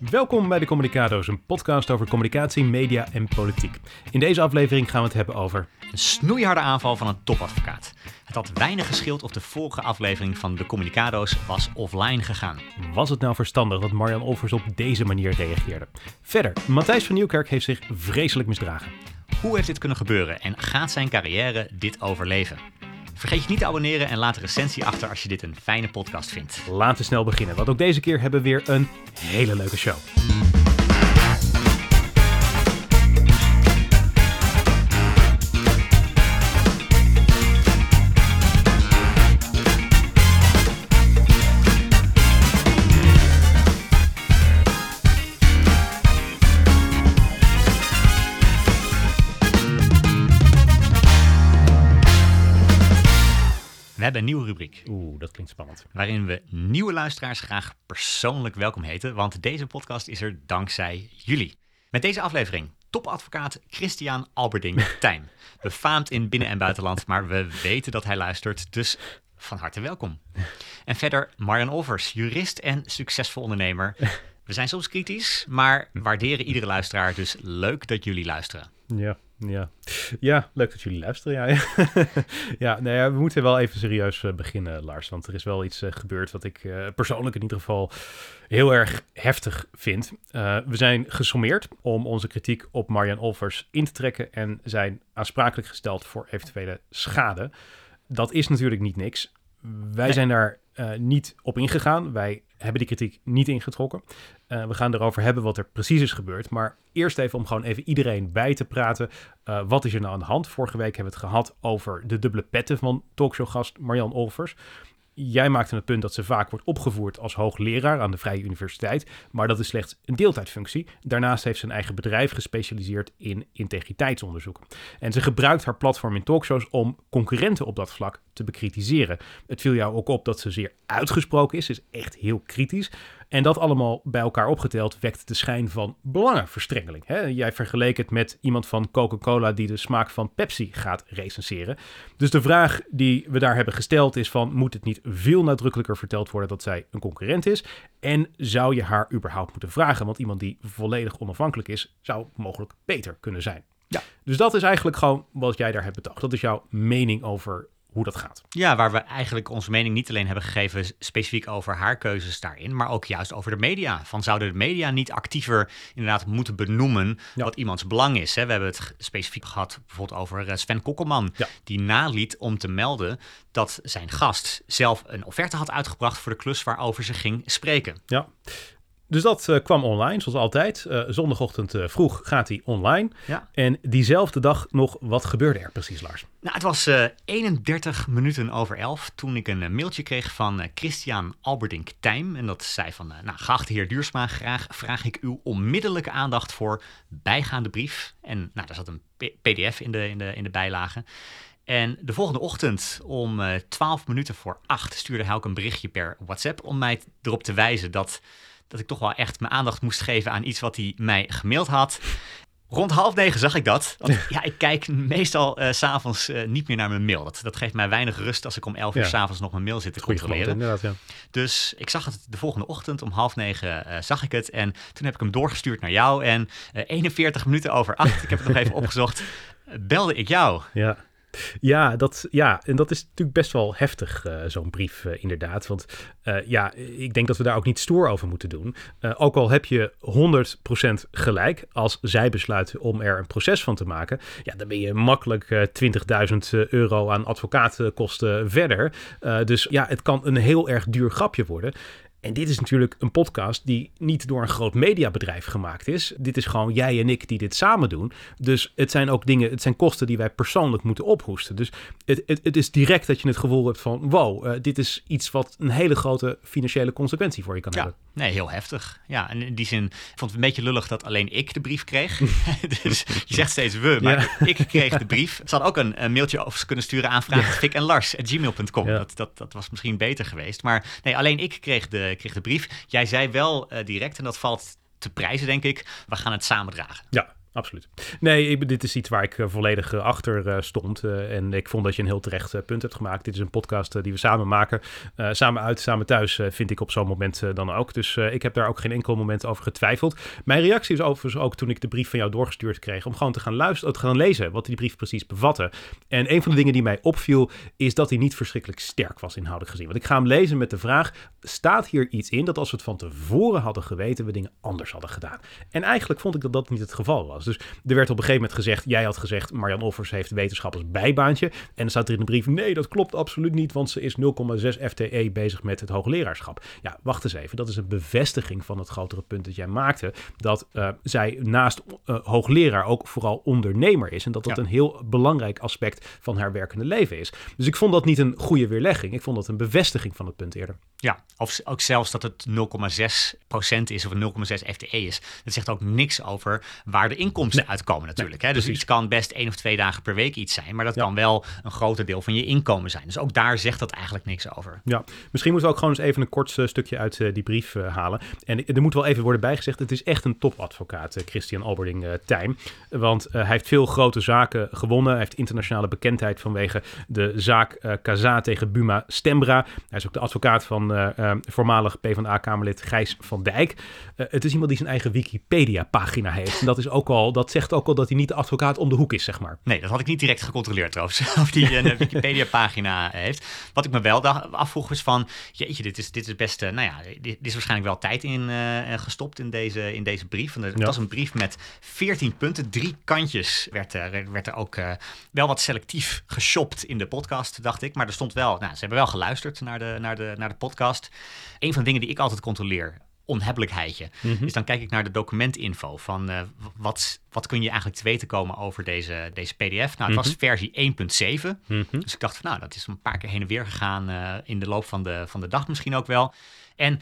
Welkom bij de Communicado's, een podcast over communicatie, media en politiek. In deze aflevering gaan we het hebben over... Een snoeiharde aanval van een topadvocaat. Het had weinig geschild of de vorige aflevering van de Communicado's was offline gegaan. Was het nou verstandig dat Marjan Olvers op deze manier reageerde? Verder, Matthijs van Nieuwkerk heeft zich vreselijk misdragen. Hoe heeft dit kunnen gebeuren en gaat zijn carrière dit overleven? Vergeet je niet te abonneren en laat een recensie achter als je dit een fijne podcast vindt. Laten we snel beginnen, want ook deze keer hebben we weer een hele leuke show. Oeh, dat klinkt spannend. Waarin we nieuwe luisteraars graag persoonlijk welkom heten, want deze podcast is er dankzij jullie. Met deze aflevering topadvocaat Christian Alberding Tijm. Befaamd in binnen- en buitenland, maar we weten dat hij luistert, dus van harte welkom. En verder Marian Olvers, jurist en succesvol ondernemer. We zijn soms kritisch, maar waarderen iedere luisteraar, dus leuk dat jullie luisteren. Ja, ja. ja, leuk dat jullie luisteren. Ja, ja, nou ja we moeten wel even serieus eh, beginnen, Lars. Want er is wel iets uh, gebeurd wat ik uh, persoonlijk in ieder geval heel erg heftig vind. we zijn gesommeerd om onze kritiek op Marian Olvers in te trekken en zijn aansprakelijk gesteld voor eventuele schade. Dat is natuurlijk niet niks. Wij nee. zijn daar niet op ingegaan. Wij hebben die kritiek niet ingetrokken. Uh, we gaan erover hebben wat er precies is gebeurd. Maar eerst even om gewoon even iedereen bij te praten. Uh, wat is er nou aan de hand? Vorige week hebben we het gehad over de dubbele petten van talkshowgast Marjan Olvers. Jij maakte het punt dat ze vaak wordt opgevoerd als hoogleraar aan de Vrije Universiteit, maar dat is slechts een deeltijdfunctie. Daarnaast heeft ze een eigen bedrijf gespecialiseerd in integriteitsonderzoek. En ze gebruikt haar platform in talkshows om concurrenten op dat vlak te bekritiseren. Het viel jou ook op dat ze zeer uitgesproken is, is echt heel kritisch. En dat allemaal bij elkaar opgeteld wekt de schijn van belangenverstrengeling. Hè? Jij vergeleek het met iemand van Coca-Cola die de smaak van Pepsi gaat recenseren. Dus de vraag die we daar hebben gesteld is van... moet het niet veel nadrukkelijker verteld worden dat zij een concurrent is? En zou je haar überhaupt moeten vragen? Want iemand die volledig onafhankelijk is, zou mogelijk beter kunnen zijn. Ja. Dus dat is eigenlijk gewoon wat jij daar hebt betoogd. Dat is jouw mening over hoe dat gaat. Ja, waar we eigenlijk onze mening niet alleen hebben gegeven specifiek over haar keuzes daarin, maar ook juist over de media. Van zouden de media niet actiever inderdaad moeten benoemen ja. wat iemands belang is? Hè? We hebben het specifiek gehad bijvoorbeeld over eh, Sven Kokkelman, ja. die naliet om te melden dat zijn gast zelf een offerte had uitgebracht voor de klus waarover ze ging spreken. Ja. Dus dat uh, kwam online, zoals altijd. Uh, zondagochtend uh, vroeg gaat hij online. Ja. En diezelfde dag nog, wat gebeurde er precies, Lars? Nou, het was 31 minuten over 11 toen ik een mailtje kreeg van Christian Alberdink Tijm. En dat zei van, nou, geachte heer Duursma, graag vraag ik uw onmiddellijke aandacht voor bijgaande brief. En nou, daar zat een pdf in de, in de, in de bijlage. En de volgende ochtend om 12 minuten voor 8 stuurde hij ook een berichtje per WhatsApp om mij erop te wijzen dat dat ik toch wel echt mijn aandacht moest geven aan iets wat hij mij gemaild had. Rond half negen zag ik dat. Want ja, ik kijk meestal uh, s'avonds uh, niet meer naar mijn mail. Dat, dat geeft mij weinig rust als ik om elf uur ja. s'avonds nog mijn mail zit te Goeie controleren. Ja. Dus ik zag het de volgende ochtend om half negen uh, zag ik het. En toen heb ik hem doorgestuurd naar jou. En 41 minuten over acht, ik heb het nog even opgezocht, belde ik jou. Ja. Ja, dat, ja, en dat is natuurlijk best wel heftig, uh, zo'n brief uh, inderdaad. Want uh, ja, ik denk dat we daar ook niet stoer over moeten doen. ook al heb je 100% gelijk als zij besluiten om er een proces van te maken. Ja, dan ben je makkelijk 20.000 euro aan advocaatkosten verder. dus ja, het kan een heel erg duur grapje worden. En dit is natuurlijk een podcast die niet door een groot mediabedrijf gemaakt is. Dit is gewoon jij en ik die dit samen doen. Dus het zijn ook dingen, het zijn kosten die wij persoonlijk moeten ophoesten. Dus het, het, het is direct dat je het gevoel hebt van wow, uh, dit is iets wat een hele grote financiële consequentie voor je kan ja, hebben. Nee, heel heftig. Ja, en in die zin vond het een beetje lullig dat alleen ik de brief kreeg. dus je zegt steeds we, maar ja. ik kreeg de brief. Ze hadden ook een, een mailtje over kunnen sturen aan ja. En Lars gmail.com. Ja. Dat, dat, dat was misschien beter geweest. Maar nee, alleen ik kreeg de, kreeg de brief. Jij zei wel uh, direct, en dat valt te prijzen, denk ik, we gaan het samen dragen. Ja, absoluut. Nee, ik, dit is iets waar ik uh, volledig uh, achter uh, stond. en ik vond dat je een heel terecht punt hebt gemaakt. Dit is een podcast die we samen maken. samen uit, samen thuis, vind ik op zo'n moment dan ook. Dus ik heb daar ook geen enkel moment over getwijfeld. Mijn reactie is overigens ook toen ik de brief van jou doorgestuurd kreeg... om gewoon te gaan luisteren, te gaan lezen wat die brief precies bevatte. En een van de dingen die mij opviel... is dat hij niet verschrikkelijk sterk was inhoudelijk gezien. Want ik ga hem lezen met de vraag... staat hier iets in dat als we het van tevoren hadden geweten... we dingen anders hadden gedaan? En eigenlijk vond ik dat dat niet het geval was. Dus er werd op een gegeven moment gezegd, jij had gezegd, Marian Offers heeft wetenschap als bijbaantje. En dan staat er in de brief, nee, dat klopt absoluut niet, want ze is 0,6 FTE bezig met het hoogleraarschap. Ja, wacht eens even, dat is een bevestiging van het grotere punt dat jij maakte, dat uh, zij naast uh, hoogleraar ook vooral ondernemer is. En dat dat een heel belangrijk aspect van haar werkende leven is. Dus ik vond dat niet een goede weerlegging, ik vond dat een bevestiging van het punt eerder. Ja, of ook zelfs dat het 0,6% is of 0,6 FTE is. Dat zegt ook niks over waar de inkomsten uitkomen natuurlijk. hè? Dus iets kan best één of twee dagen per week iets zijn, maar dat kan wel een groter deel van je inkomen zijn. Dus ook daar zegt dat eigenlijk niks over. Ja, misschien moeten we ook gewoon eens even een kort uh, stukje uit uh, die brief uh, halen. En er moet wel even worden bijgezegd, het is echt een topadvocaat, Christian Alberding Tijm. Want hij heeft veel grote zaken gewonnen. Hij heeft internationale bekendheid vanwege de zaak Kaza tegen Buma Stembra. Hij is ook de advocaat van voormalig PvdA-kamerlid Gijs van Dijk. het is iemand die zijn eigen Wikipedia-pagina heeft. En dat, is ook al, dat zegt ook al dat hij niet de advocaat om de hoek is, zeg maar. Nee, dat had ik niet direct gecontroleerd trouwens, of hij een Wikipedia-pagina heeft. Wat ik me wel afvroeg is van, jeetje, dit is, dit is best, uh, nou ja, dit, is waarschijnlijk wel tijd in uh, gestopt in deze, in deze brief. Het ja. was een brief met 14 punten, drie kantjes werd er, werd er ook uh, wel wat selectief geshopt in de podcast, dacht ik. Maar er stond wel, nou, ze hebben wel geluisterd naar de, naar de, naar de podcast. Een van de dingen die ik altijd controleer onhebbelijkheidje. Mm Dus dan kijk ik naar de documentinfo van uh, wat, wat kun je eigenlijk te weten komen over deze, deze PDF. Nou, het was mhm. versie 1.7. Mhm. Dus ik dacht van nou, dat is een paar keer heen en weer gegaan uh, in de loop van de, van de dag misschien ook wel. En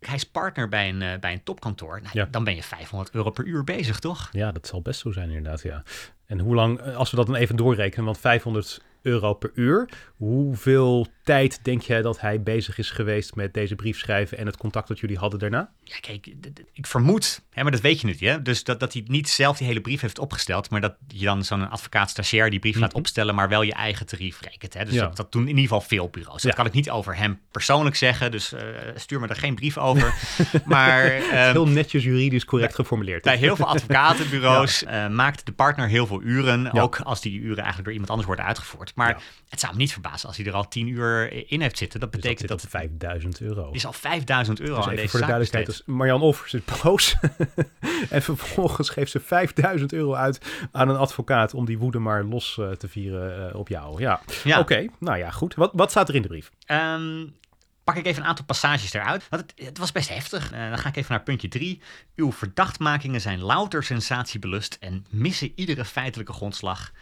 hij is partner bij een, uh, bij een topkantoor. Nou, ja. Dan ben je 500 euro per uur bezig, toch? Ja, dat zal best zo zijn inderdaad, ja. En hoe lang, als we dat dan even doorrekenen, want 500 euro per uur. Hoeveel tijd denk jij dat hij bezig is geweest met deze brief schrijven en het contact dat jullie hadden daarna? Ja, kijk, ik vermoed, hè, maar dat weet je niet, hè? dus dat, dat hij niet zelf die hele brief heeft opgesteld, maar dat je dan zo'n advocaat-stagiair die brief laat mhm. opstellen, maar wel je eigen tarief rekent. Hè? Dus dat, dat, doen in ieder geval veel bureaus. Dat kan ik niet over hem persoonlijk zeggen, dus uh, stuur me er geen brief over. maar, um, heel netjes juridisch correct geformuleerd. Bij heel veel advocatenbureaus uh, maakt de partner heel veel uren, ook als die uren eigenlijk door iemand anders worden uitgevoerd. Maar het zou me niet verbazen als hij er al 10 uur in heeft zitten. Dat dus betekent dat, dat, 5000 euro. is al 5000 euro dus aan deze voor de duidelijkheid, dus Marjan Offers is boos. en vervolgens geeft ze 5000 euro uit aan een advocaat om die woede maar los uh, te vieren uh, op jou. Ja, ja. oké. Nou ja, goed. Wat, wat staat er in de brief? Um, pak ik even een aantal passages eruit. Want het, het was best heftig. Uh, dan ga ik even naar puntje 3. Uw verdachtmakingen zijn louter sensatiebelust en missen iedere feitelijke grondslag.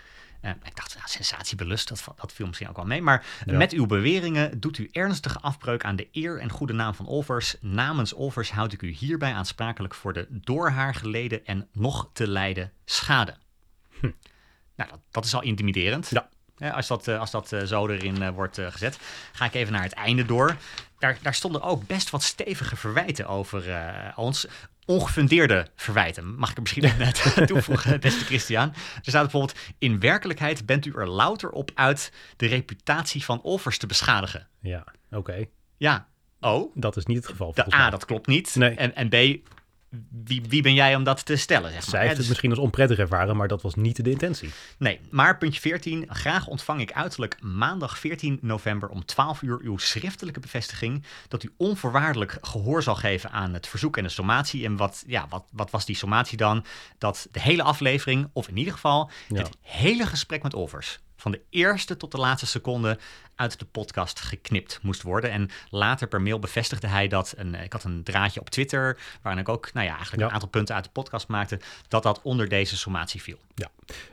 Uh, ik dacht, ja, sensatiebelust, dat, dat viel misschien ook wel mee. Maar met uw beweringen doet u ernstige afbreuk aan de eer en goede naam van Olvers. Namens Olvers houd ik u hierbij aansprakelijk voor de door haar geleden en nog te lijden schade. Hm. Nou, dat, dat, is al intimiderend. Ja. als dat, eh, als dat uh, zo erin wordt gezet. Ga ik even naar het einde door. Daar, daar, stonden ook best wat stevige verwijten over ons ongefundeerde verwijten. Mag ik er misschien net toevoegen, beste Christian? Er staat bijvoorbeeld: In werkelijkheid bent u er louter op uit de reputatie van Olvers te beschadigen. Ja, oké. Ja. Oh. Dat is niet het geval. De A, dat klopt niet. Nee. En, en B, wie, wie ben jij om dat te stellen? Zeg maar. Zij heeft het dus- misschien als onprettig ervaren, maar dat was niet de intentie. Nee, maar puntje 14. Graag ontvang ik uiterlijk maandag 14 november om 12 uur uw schriftelijke bevestiging dat u onvoorwaardelijk gehoor zal geven aan het verzoek en de sommatie. En wat, ja, wat, wat was die sommatie dan? Dat de hele aflevering, of in ieder geval het hele gesprek met Olvers, van de eerste tot de laatste seconde uit de podcast geknipt moest worden. En later per mail bevestigde hij dat. Een, ik had een draadje op Twitter, waarin ik ook nou ja, eigenlijk een aantal punten uit de podcast maakte, dat dat onder deze sommatie viel. Ja,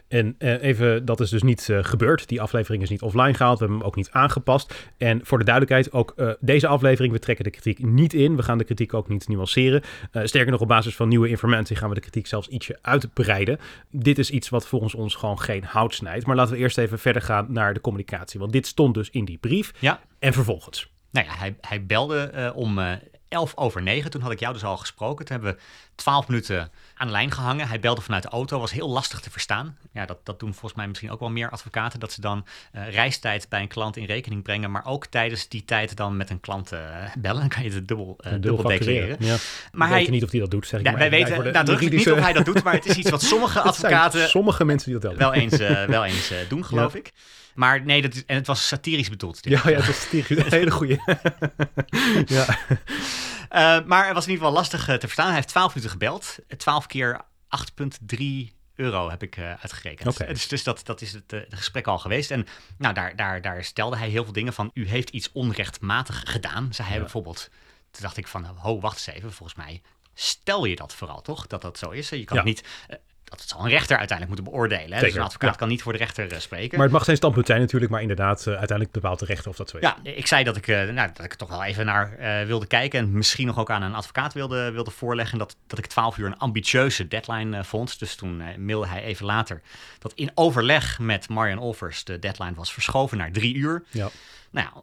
en eh, even, dat is dus niet uh, gebeurd. Die aflevering is niet offline gehaald. We hebben hem ook niet aangepast. En voor de duidelijkheid, ook uh, deze aflevering, we trekken de kritiek niet in. We gaan de kritiek ook niet nuanceren. sterker nog, op basis van nieuwe informatie gaan we de kritiek zelfs ietsje uitbreiden. Dit is iets wat volgens ons gewoon geen hout snijdt. Maar laten we eerst even verder gaan naar de communicatie. Want dit stond dus in die brief. Ja. En vervolgens? Nou ja, hij, hij belde om elf over negen. Toen had ik jou dus al gesproken. Toen hebben we twaalf minuten aan de lijn gehangen. Hij belde vanuit de auto, was heel lastig te verstaan. Ja, dat, dat doen volgens mij misschien ook wel meer advocaten. Dat ze dan uh, reistijd bij een klant in rekening brengen. Maar ook tijdens die tijd dan met een klant uh, bellen. Dan kan je het dubbel, uh, dubbel declareren. Ja. Maar hij, niet of hij dat doet, zeg ik ja, maar. Wij weten nadrukkelijk niet of hij dat doet. Maar het is iets wat sommige advocaten... sommige mensen die dat wel eens, wel eens doen, geloof ja. ik. Maar nee, dat is, en het was satirisch bedoeld. Ja, ja, het was satirisch. Een hele goede. ja. Uh, maar het was in ieder geval lastig uh, te verstaan. Hij heeft 12 minuten gebeld. 12 keer 8,3 euro heb ik uh, uitgerekend. Okay. Dus, dus dat, dat is het, het, gesprek al geweest. En nou, daar, daar, daar stelde hij heel veel dingen van. U heeft iets onrechtmatig gedaan, zei hij ja. bijvoorbeeld. Toen dacht ik van, ho, wacht eens even. Volgens mij stel je dat vooral, toch? Dat dat zo is. Je kan ja. niet dat zal een rechter uiteindelijk moeten beoordelen. Hè? Dus een advocaat ja. kan niet voor de rechter uh, spreken. Maar het mag zijn standpunt zijn natuurlijk, maar inderdaad, uh, uiteindelijk bepaalt de rechter of dat zo is. Ja, ik zei dat ik, uh, nou, dat ik er toch wel even naar wilde kijken en misschien nog ook aan een advocaat wilde, wilde voorleggen dat, dat ik 12 uur een ambitieuze deadline vond. Dus toen mailde hij even later dat in overleg met Marian Olvers de deadline was verschoven naar drie uur. Ja. Nou ja,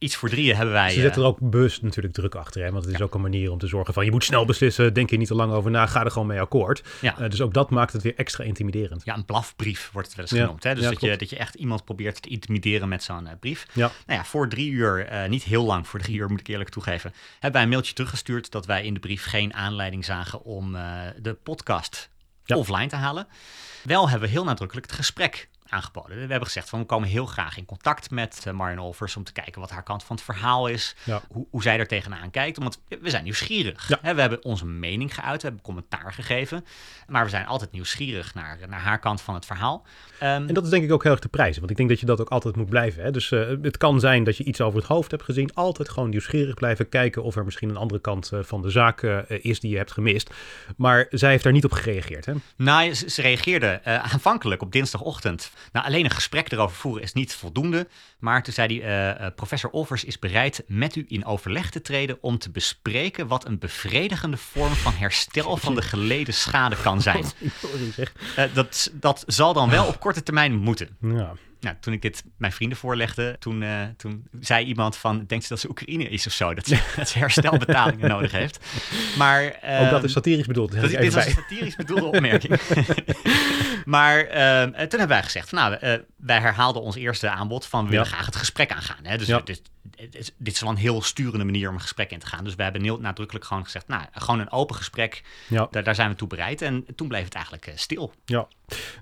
iets voor drieën hebben wij... Ze zetten er ook bewust natuurlijk druk achter. Hè? Want het is ja. ook een manier om te zorgen van... je moet snel beslissen, denk je niet te lang over na... ga er gewoon mee akkoord. Ja. Uh, dus ook dat maakt het weer extra intimiderend. Ja, een blafbrief wordt het wel eens ja. genoemd. Hè? Dus dat, je, dat je echt iemand probeert te intimideren met zo'n uh, brief. Ja. Nou ja, voor drie uur, uh, niet heel lang voor drie uur moet ik eerlijk toegeven... hebben wij een mailtje teruggestuurd dat wij in de brief geen aanleiding zagen... om de podcast offline te halen. Wel hebben we heel nadrukkelijk het gesprek aangeboden. We hebben gezegd van we komen heel graag in contact met uh, Marion Olvers om te kijken wat haar kant van het verhaal is, ja. hoe, hoe, zij er tegenaan kijkt. Want we zijn nieuwsgierig. Ja. Hè? We hebben onze mening geuit, we hebben commentaar gegeven, maar we zijn altijd nieuwsgierig naar, naar haar kant van het verhaal. Um, en dat is denk ik ook heel erg te prijzen, want ik denk dat je dat ook altijd moet blijven. Hè? Dus uh, het kan zijn dat je iets over het hoofd hebt gezien, altijd gewoon nieuwsgierig blijven kijken of er misschien een andere kant uh, van de zaak is die je hebt gemist. Maar zij heeft daar niet op gereageerd. Hè? Nou, ze, ze reageerde eh, aanvankelijk op dinsdagochtend. Nou, alleen een gesprek erover voeren is niet voldoende. Maar toen zei hij, uh, professor Olvers is bereid met u in overleg te treden om te bespreken wat een bevredigende vorm van herstel van de geleden schade kan zijn. Uh, dat, dat zal dan wel op korte termijn moeten. Ja. Nou, toen ik dit mijn vrienden voorlegde, toen, uh, toen zei iemand van, denkt ze dat ze Oekraïne is of zo? Dat ze, dat ze herstelbetalingen nodig heeft. Maar, uh, Ook dat is satirisch bedoeld. Dat, dit was een satirisch bedoelde opmerking. maar uh, toen hebben wij gezegd, van, nou, uh, wij herhaalden ons eerste aanbod van, we willen ja. graag het gesprek aangaan. Hè? Dus ja. dit, dit, dit, is wel een heel sturende manier om een gesprek in te gaan. Dus we hebben heel nadrukkelijk gewoon gezegd, nou, gewoon een open gesprek, ja. daar, daar zijn we toe bereid. En toen bleef het eigenlijk stil. Ja,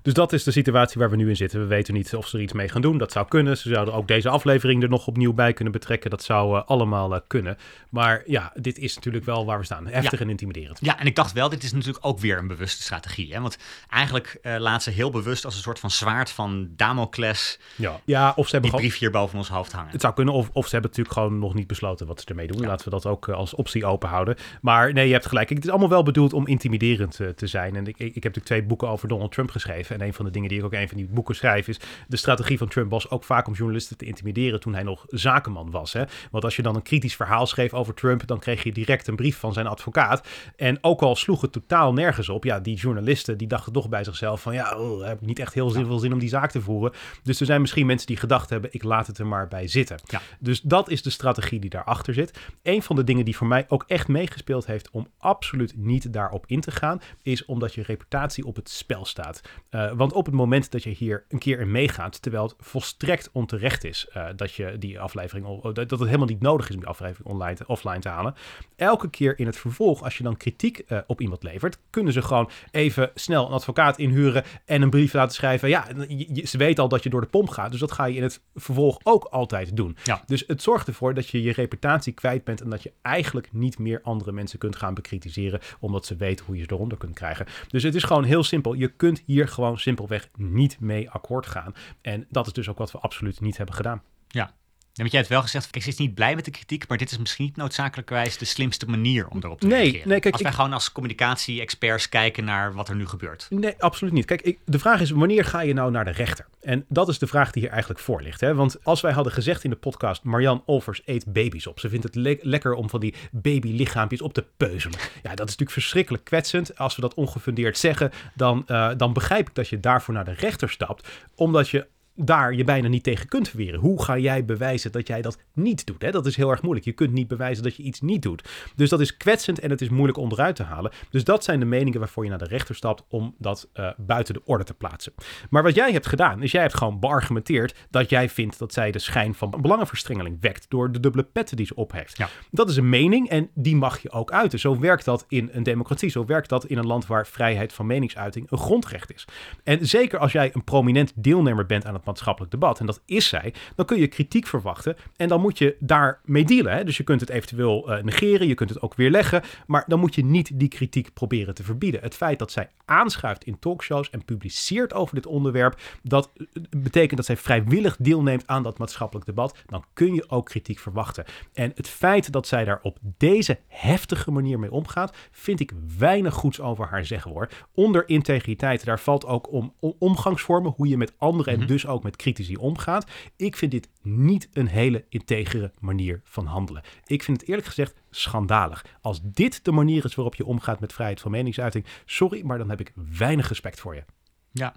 dus dat is de situatie waar we nu in zitten. We weten niet of ze er iets mee gaan doen. Dat zou kunnen. Ze zouden ook deze aflevering er nog opnieuw bij kunnen betrekken. Dat zou uh, allemaal uh, kunnen. Maar ja, dit is natuurlijk wel waar we staan. Heftig ja. en intimiderend. Ja, en ik dacht wel, dit is natuurlijk ook weer een bewuste strategie. Hè? Want eigenlijk uh, laat ze heel bewust als een soort van zwaard van Damocles... Ja, ja of ze hebben die brief hier boven ons hoofd hangen. Het zou kunnen, of, of ze hebben natuurlijk gewoon nog niet besloten wat ze ermee doen. Ja. Laten we dat ook als optie open houden. Maar nee, je hebt gelijk. Het is allemaal wel bedoeld om intimiderend te zijn. En ik, ik, ik heb natuurlijk twee boeken over Donald Trump geschreven. En een van de dingen die ik ook een van die boeken schrijf is... de strategie van Trump was ook vaak om journalisten te intimideren toen hij nog zakenman was. Hè? Want als je dan een kritisch verhaal schreef over Trump... dan kreeg je direct een brief van zijn advocaat. En ook al sloeg het totaal nergens op... ja, die journalisten die dachten toch bij zichzelf van... ja, oh, heb ik niet echt heel veel zin om die zaak te voeren. Dus er zijn misschien mensen die gedacht hebben... ik laat het er maar bij zitten. Ja. Dus dat is de strategie die daarachter zit. Een van de dingen die voor mij ook echt meegespeeld heeft... om absoluut niet daarop in te gaan... is omdat je reputatie op het spel staat. Uh, want op het moment dat je hier een keer in meegaat... terwijl het volstrekt onterecht is... Uh, dat je die aflevering... dat het helemaal niet nodig is om die aflevering online te, offline te halen... elke keer in het vervolg, als je dan kritiek uh, op iemand levert... kunnen ze gewoon even snel een advocaat inhuren... en een brief laten schrijven. Ja, je, ze weten al dat je door de pomp gaat... dus dat ga je in het vervolg ook altijd doen. Ja. Dus het zorgt ervoor dat je je reputatie kwijt bent... en dat je eigenlijk niet meer andere mensen kunt gaan bekritiseren... omdat ze weten hoe je ze eronder kunt krijgen. Dus het is gewoon heel simpel. Je kunt hier gewoon simpelweg niet mee akkoord gaan. En dat is dus ook wat we absoluut niet hebben gedaan. Ja, en want jij hebt wel gezegd, ik zit niet blij met de kritiek, maar dit is misschien niet noodzakelijkerwijs de slimste manier om erop te nee, reageren. Nee, kijk, als wij ik, gewoon als communicatie-experts kijken naar wat er nu gebeurt. Nee, absoluut niet. Kijk, ik, de vraag is, wanneer ga je nou naar de rechter? En dat is de vraag die hier eigenlijk voor ligt. Hè? Want als wij hadden gezegd in de podcast, Marian Olvers eet baby's op. Ze vindt het le lekker om van die babylichaampjes op te peuzelen. Ja, dat is natuurlijk verschrikkelijk kwetsend. Als we dat ongefundeerd zeggen, dan, uh, dan begrijp ik dat je daarvoor naar de rechter stapt. Omdat je daar je bijna niet tegen kunt verweren. Hoe ga jij bewijzen dat jij dat niet doet? Hè? Dat is heel erg moeilijk. Je kunt niet bewijzen dat je iets niet doet. Dus dat is kwetsend en het is moeilijk onderuit te halen. Dus dat zijn de meningen waarvoor je naar de rechter stapt om dat uh, buiten de orde te plaatsen. Maar wat jij hebt gedaan, is jij hebt gewoon beargumenteerd dat jij vindt dat zij de schijn van belangenverstrengeling wekt door de dubbele petten die ze op heeft. Ja. Dat is een mening en die mag je ook uiten. Zo werkt dat in een democratie. Zo werkt dat in een land waar vrijheid van meningsuiting een grondrecht is. En zeker als jij een prominent deelnemer bent aan het maatschappelijk debat, en dat is zij, dan kun je kritiek verwachten en dan moet je daarmee dealen. Hè? Dus je kunt het eventueel uh, negeren, je kunt het ook weerleggen, maar dan moet je niet die kritiek proberen te verbieden. Het feit dat zij aanschuift in talkshows en publiceert over dit onderwerp, dat eh, betekent dat zij vrijwillig deelneemt aan dat maatschappelijk debat, dan kun je ook kritiek verwachten. En het feit dat zij daar op deze heftige manier mee omgaat, vind ik weinig goeds over haar zeggen hoor. Onder integriteit, daar valt ook om omgangsvormen, hoe je met anderen en mhm. dus ook met critici omgaat. Ik vind dit niet een hele integere manier van handelen. Ik vind het eerlijk gezegd schandalig. Als dit de manier is waarop je omgaat met vrijheid van meningsuiting, sorry, maar dan heb ik weinig respect voor je. Ja,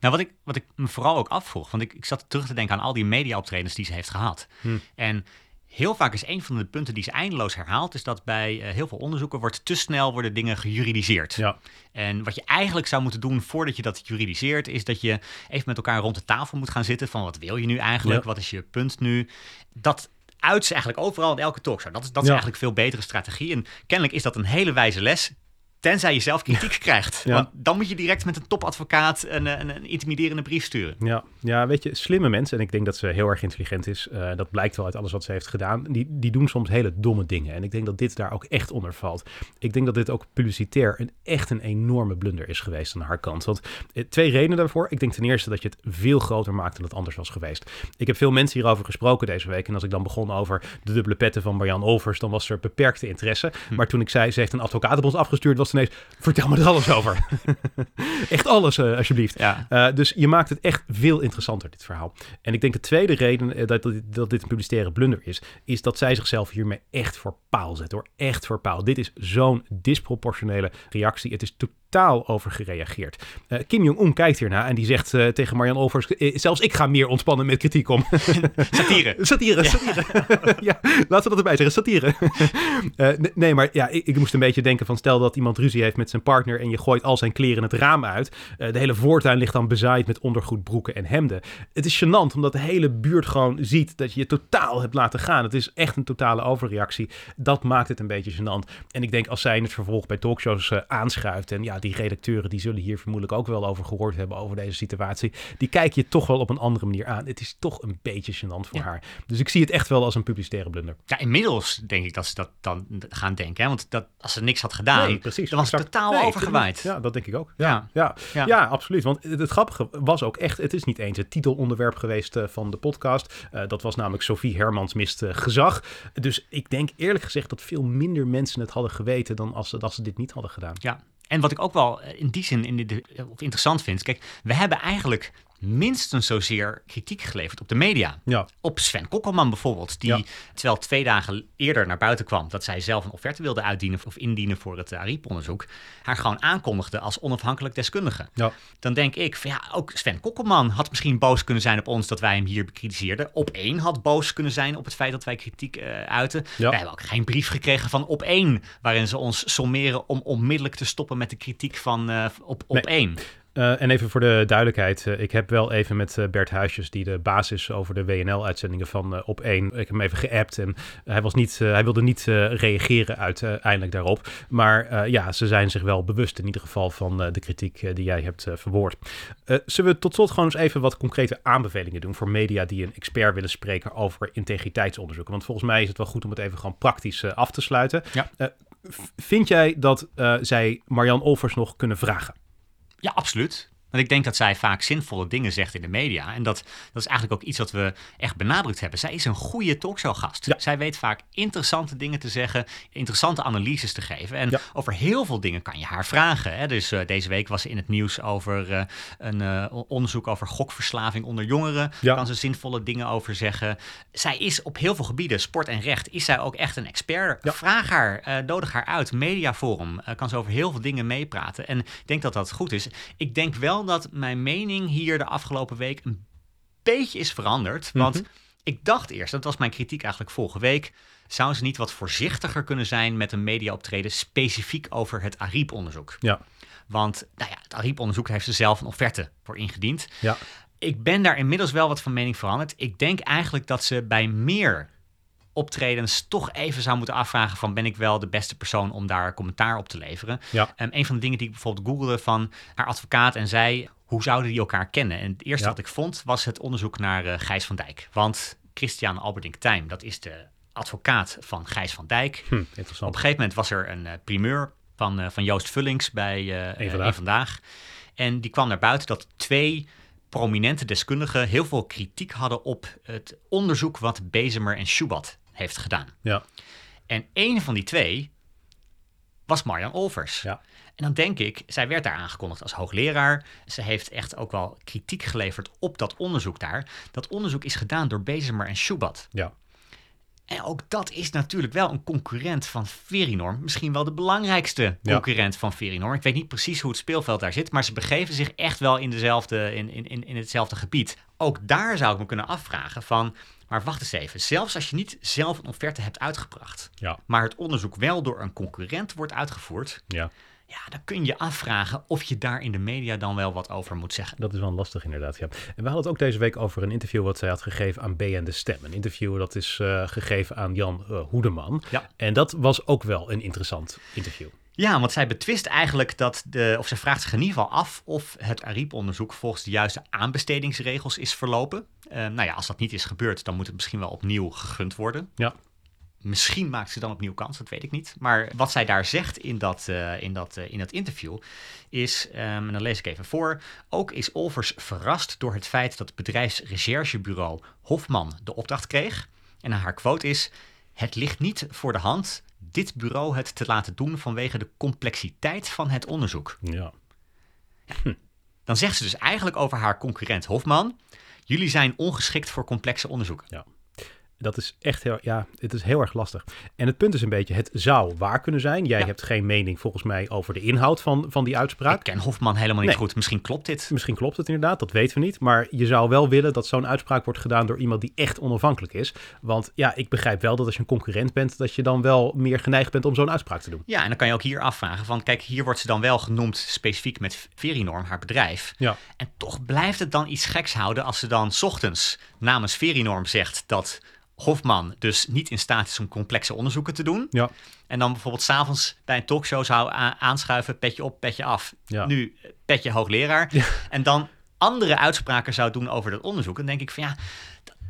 nou, wat ik, wat ik me vooral ook afvroeg, want ik, ik zat terug te denken aan al die media-optredens die ze heeft gehad. Hm. En heel vaak is een van de punten die ze eindeloos herhaalt, is dat bij uh, heel veel onderzoeken wordt te snel worden dingen gejuridiseerd. Ja. En wat je eigenlijk zou moeten doen voordat je dat juridiseert, is dat je even met elkaar rond de tafel moet gaan zitten van wat wil je nu eigenlijk, wat is je punt nu. Dat uit ze eigenlijk overal in elke talkshow. Dat is, dat is eigenlijk veel betere strategie. En kennelijk is dat een hele wijze les. Tenzij je zelf kritiek krijgt. Ja. Want dan moet je direct met een topadvocaat een, een, een, intimiderende brief sturen. Ja. ja, weet je, slimme mensen, en ik denk dat ze heel erg intelligent is, uh, dat blijkt wel uit alles wat ze heeft gedaan, die, die doen soms hele domme dingen. En ik denk dat dit daar ook echt onder valt. Ik denk dat dit ook publicitair een, echt een enorme blunder is geweest aan haar kant. Want eh, twee redenen daarvoor. Ik denk ten eerste dat je het veel groter maakt dan het anders was geweest. Ik heb veel mensen hierover gesproken deze week. En als ik dan begon over de dubbele petten van Marjan Olvers, dan was er beperkte interesse. Hm. Maar toen ik zei, ze heeft een advocaat op ons afgestuurd, was ineens, vertel me er alles over. echt alles, uh, alsjeblieft. Ja. Uh, dus je maakt het echt veel interessanter, dit verhaal. En ik denk de tweede reden uh, dat, dat, dit een publicitaire blunder is, is dat zij zichzelf hiermee echt voor paal zet. Hoor. Echt voor paal. Dit is zo'n disproportionele reactie. Het is totaal totaal over gereageerd. Uh, Kim Jong-un kijkt hierna en die zegt uh, tegen Marian Olvers... Uh, zelfs ik ga meer ontspannen met kritiek om. satire. satire, ja. satire. ja, laten we dat erbij zeggen, satire. nee, maar ja, ik, ik, moest een beetje denken van... stel dat iemand ruzie heeft met zijn partner... en je gooit al zijn kleren het raam uit. de hele voortuin ligt dan bezaaid met ondergoed, broeken en hemden. Het is gênant, omdat de hele buurt gewoon ziet... dat je je totaal hebt laten gaan. Het is echt een totale overreactie. Dat maakt het een beetje gênant. En ik denk als zij in het vervolg bij talkshows aanschuift... en ja, die redacteuren die zullen hier vermoedelijk ook wel over gehoord hebben over deze situatie. Die kijken je toch wel op een andere manier aan. Het is toch een beetje gênant voor haar. Dus ik zie het echt wel als een publicitaire blunder. Ja, inmiddels denk ik dat ze dat dan gaan denken. Hè? Want dat, als ze niks had gedaan, nee, precies, dan was totaal nee, overgewaaid. Ja, dat denk ik ook. Ja, ja. ja, ja. absoluut. Want het grappige was ook echt, het is niet eens het titelonderwerp geweest uh, van de podcast. Uh, dat was namelijk Sophie Hermans mist uh, gezag. Dus ik denk eerlijk gezegd dat veel minder mensen het hadden geweten dan als ze, als ze dit niet hadden gedaan. Ja, en wat ik ook wel eh, in die zin in de, of interessant vind, kijk, we hebben eigenlijk minstens zozeer kritiek geleverd op de media. Ja. Op Sven Kokkelman bijvoorbeeld, die terwijl twee dagen eerder naar buiten kwam dat zij zelf een offerte wilde uitdienen of indienen voor het ARIEP-onderzoek, haar gewoon aankondigde als onafhankelijk deskundige. Ja. Dan denk ik, van, ja, ook Sven Kokkelman had misschien boos kunnen zijn op ons dat wij hem hier bekritiseerden. Op één had boos kunnen zijn op het feit dat wij kritiek uh, uiten. Wij hebben ook geen brief gekregen van op één, waarin ze ons sommeren om onmiddellijk te stoppen met de kritiek van uh, op, op nee. één. Uh, en even voor de duidelijkheid, uh, ik heb wel even met uh, Bert Huisjes, die de basis over de WNL-uitzendingen van op één, ik heb hem even geappt en hij, was niet, hij wilde niet reageren uiteindelijk daarop. Maar ja, ze zijn zich wel bewust in ieder geval van de kritiek die jij hebt verwoord. zullen we tot slot gewoon eens even wat concrete aanbevelingen doen voor media die een expert willen spreken over integriteitsonderzoeken? Want volgens mij is het wel goed om het even gewoon praktisch af te sluiten. Ja. vind jij dat zij Marian Olvers nog kunnen vragen? Ja, absoluut. Want ik denk dat zij vaak zinvolle dingen zegt in de media. En dat, dat is eigenlijk ook iets wat we echt benadrukt hebben. Zij is een goede talkshowgast. Ja. Zij weet vaak interessante dingen te zeggen, interessante analyses te geven. En over heel veel dingen kan je haar vragen. Hè? Dus uh, deze week was ze in het nieuws over uh, een uh, onderzoek over gokverslaving onder jongeren. Ja. Kan ze zinvolle dingen over zeggen. Zij is op heel veel gebieden, sport en recht, is zij ook echt een expert. Vraag haar, nodig haar uit. Mediaforum kan ze over heel veel dingen meepraten. En ik denk dat dat goed is. Ik denk wel dat mijn mening hier de afgelopen week een beetje is veranderd. Want Mhm. ik dacht eerst, dat was mijn kritiek eigenlijk vorige week, zouden ze niet wat voorzichtiger kunnen zijn met een mediaoptreden specifiek over het ARIEP-onderzoek? Ja, Want nou ja, het ARIEP-onderzoek heeft ze zelf een offerte voor ingediend. ja, Ik ben daar inmiddels wel wat van mening veranderd. Ik denk eigenlijk dat ze bij meer optredens toch even zou moeten afvragen van ben ik wel de beste persoon om daar commentaar op te leveren. ja, Um, een van de dingen die ik bijvoorbeeld googelde van haar advocaat en zij, hoe zouden die elkaar kennen? En het eerste Ja. wat ik vond was het onderzoek naar eh, Gijs van Dijk. Want Christian Alberdink Tijm, dat is de advocaat van Gijs van Dijk. hm, Op interessant. een gegeven moment was er een eh, primeur van, eh, van Joost Vullings bij Eén Vandaag. Vandaag. En die kwam naar buiten dat twee prominente deskundigen heel veel kritiek hadden op het onderzoek wat Bezemer en Schubat heeft gedaan. Ja, En één van die twee was Marjan Olvers. ja, En dan denk ik, zij werd daar aangekondigd als hoogleraar. Ze heeft echt ook wel kritiek geleverd op dat onderzoek daar. Dat onderzoek is gedaan door Bezemer en Schubat. ja, En ook dat is natuurlijk wel een concurrent van Verinorm. Misschien wel de belangrijkste concurrent van Verinorm. Ik weet niet precies hoe het speelveld daar zit, maar ze begeven zich echt wel in, dezelfde, in, in, in hetzelfde gebied. Ook daar zou ik me kunnen afvragen van, maar wacht eens even. Zelfs als je niet zelf een offerte hebt uitgebracht, ja, maar het onderzoek wel door een concurrent wordt uitgevoerd, ja. ja, dan kun je afvragen of je daar in de media dan wel wat over moet zeggen. Dat is wel lastig inderdaad, ja. En we hadden het ook deze week over een interview wat zij had gegeven aan BN De Stem. Een interview dat is eh, gegeven aan Jan eh, Hoedeman. Ja. En dat was ook wel een interessant interview. Ja, want zij betwist eigenlijk dat de, of ze vraagt zich in ieder geval af of het ARIEP-onderzoek volgens de juiste aanbestedingsregels is verlopen. Eh, nou ja, als dat niet is gebeurd, dan moet het misschien wel opnieuw gegund worden. Ja, Misschien maakt ze dan opnieuw kans, dat weet ik niet. Maar wat zij daar zegt in dat, eh, in dat, eh, in dat interview is, ehm, en dan lees ik even voor. Ook is Olvers verrast door het feit dat het bedrijfsrecherchebureau Hofman de opdracht kreeg. En haar quote is: Het ligt niet voor de hand dit bureau het te laten doen vanwege de complexiteit van het onderzoek. ja, Dan zegt ze dus eigenlijk over haar concurrent Hofman: Jullie zijn ongeschikt voor complexe onderzoeken. ja. Dat is echt heel, ja, het is heel erg lastig. En het punt is een beetje, het zou waar kunnen zijn. Jij Ja. hebt geen mening volgens mij over de inhoud van, van die uitspraak. Ik ken Hofman helemaal niet Nee. goed. Misschien klopt dit. Misschien klopt het inderdaad, dat weten we niet. Maar je zou wel willen dat zo'n uitspraak wordt gedaan door iemand die echt onafhankelijk is. Want ja, ik begrijp wel dat als je een concurrent bent, dat je dan wel meer geneigd bent om zo'n uitspraak te doen. Ja, en dan kan je ook hier afvragen van, kijk, hier wordt ze dan wel genoemd specifiek met Verinorm, haar bedrijf. Ja, En toch blijft het dan iets geks houden als ze dan 's ochtends namens Verinorm zegt dat Hofman dus niet in staat is om complexe onderzoeken te doen. ja, En dan bijvoorbeeld s'avonds bij een talkshow zou aanschuiven, petje op, petje af. Ja. Nu petje hoogleraar. En dan andere uitspraken zou doen over dat onderzoek. Dan denk ik van ja,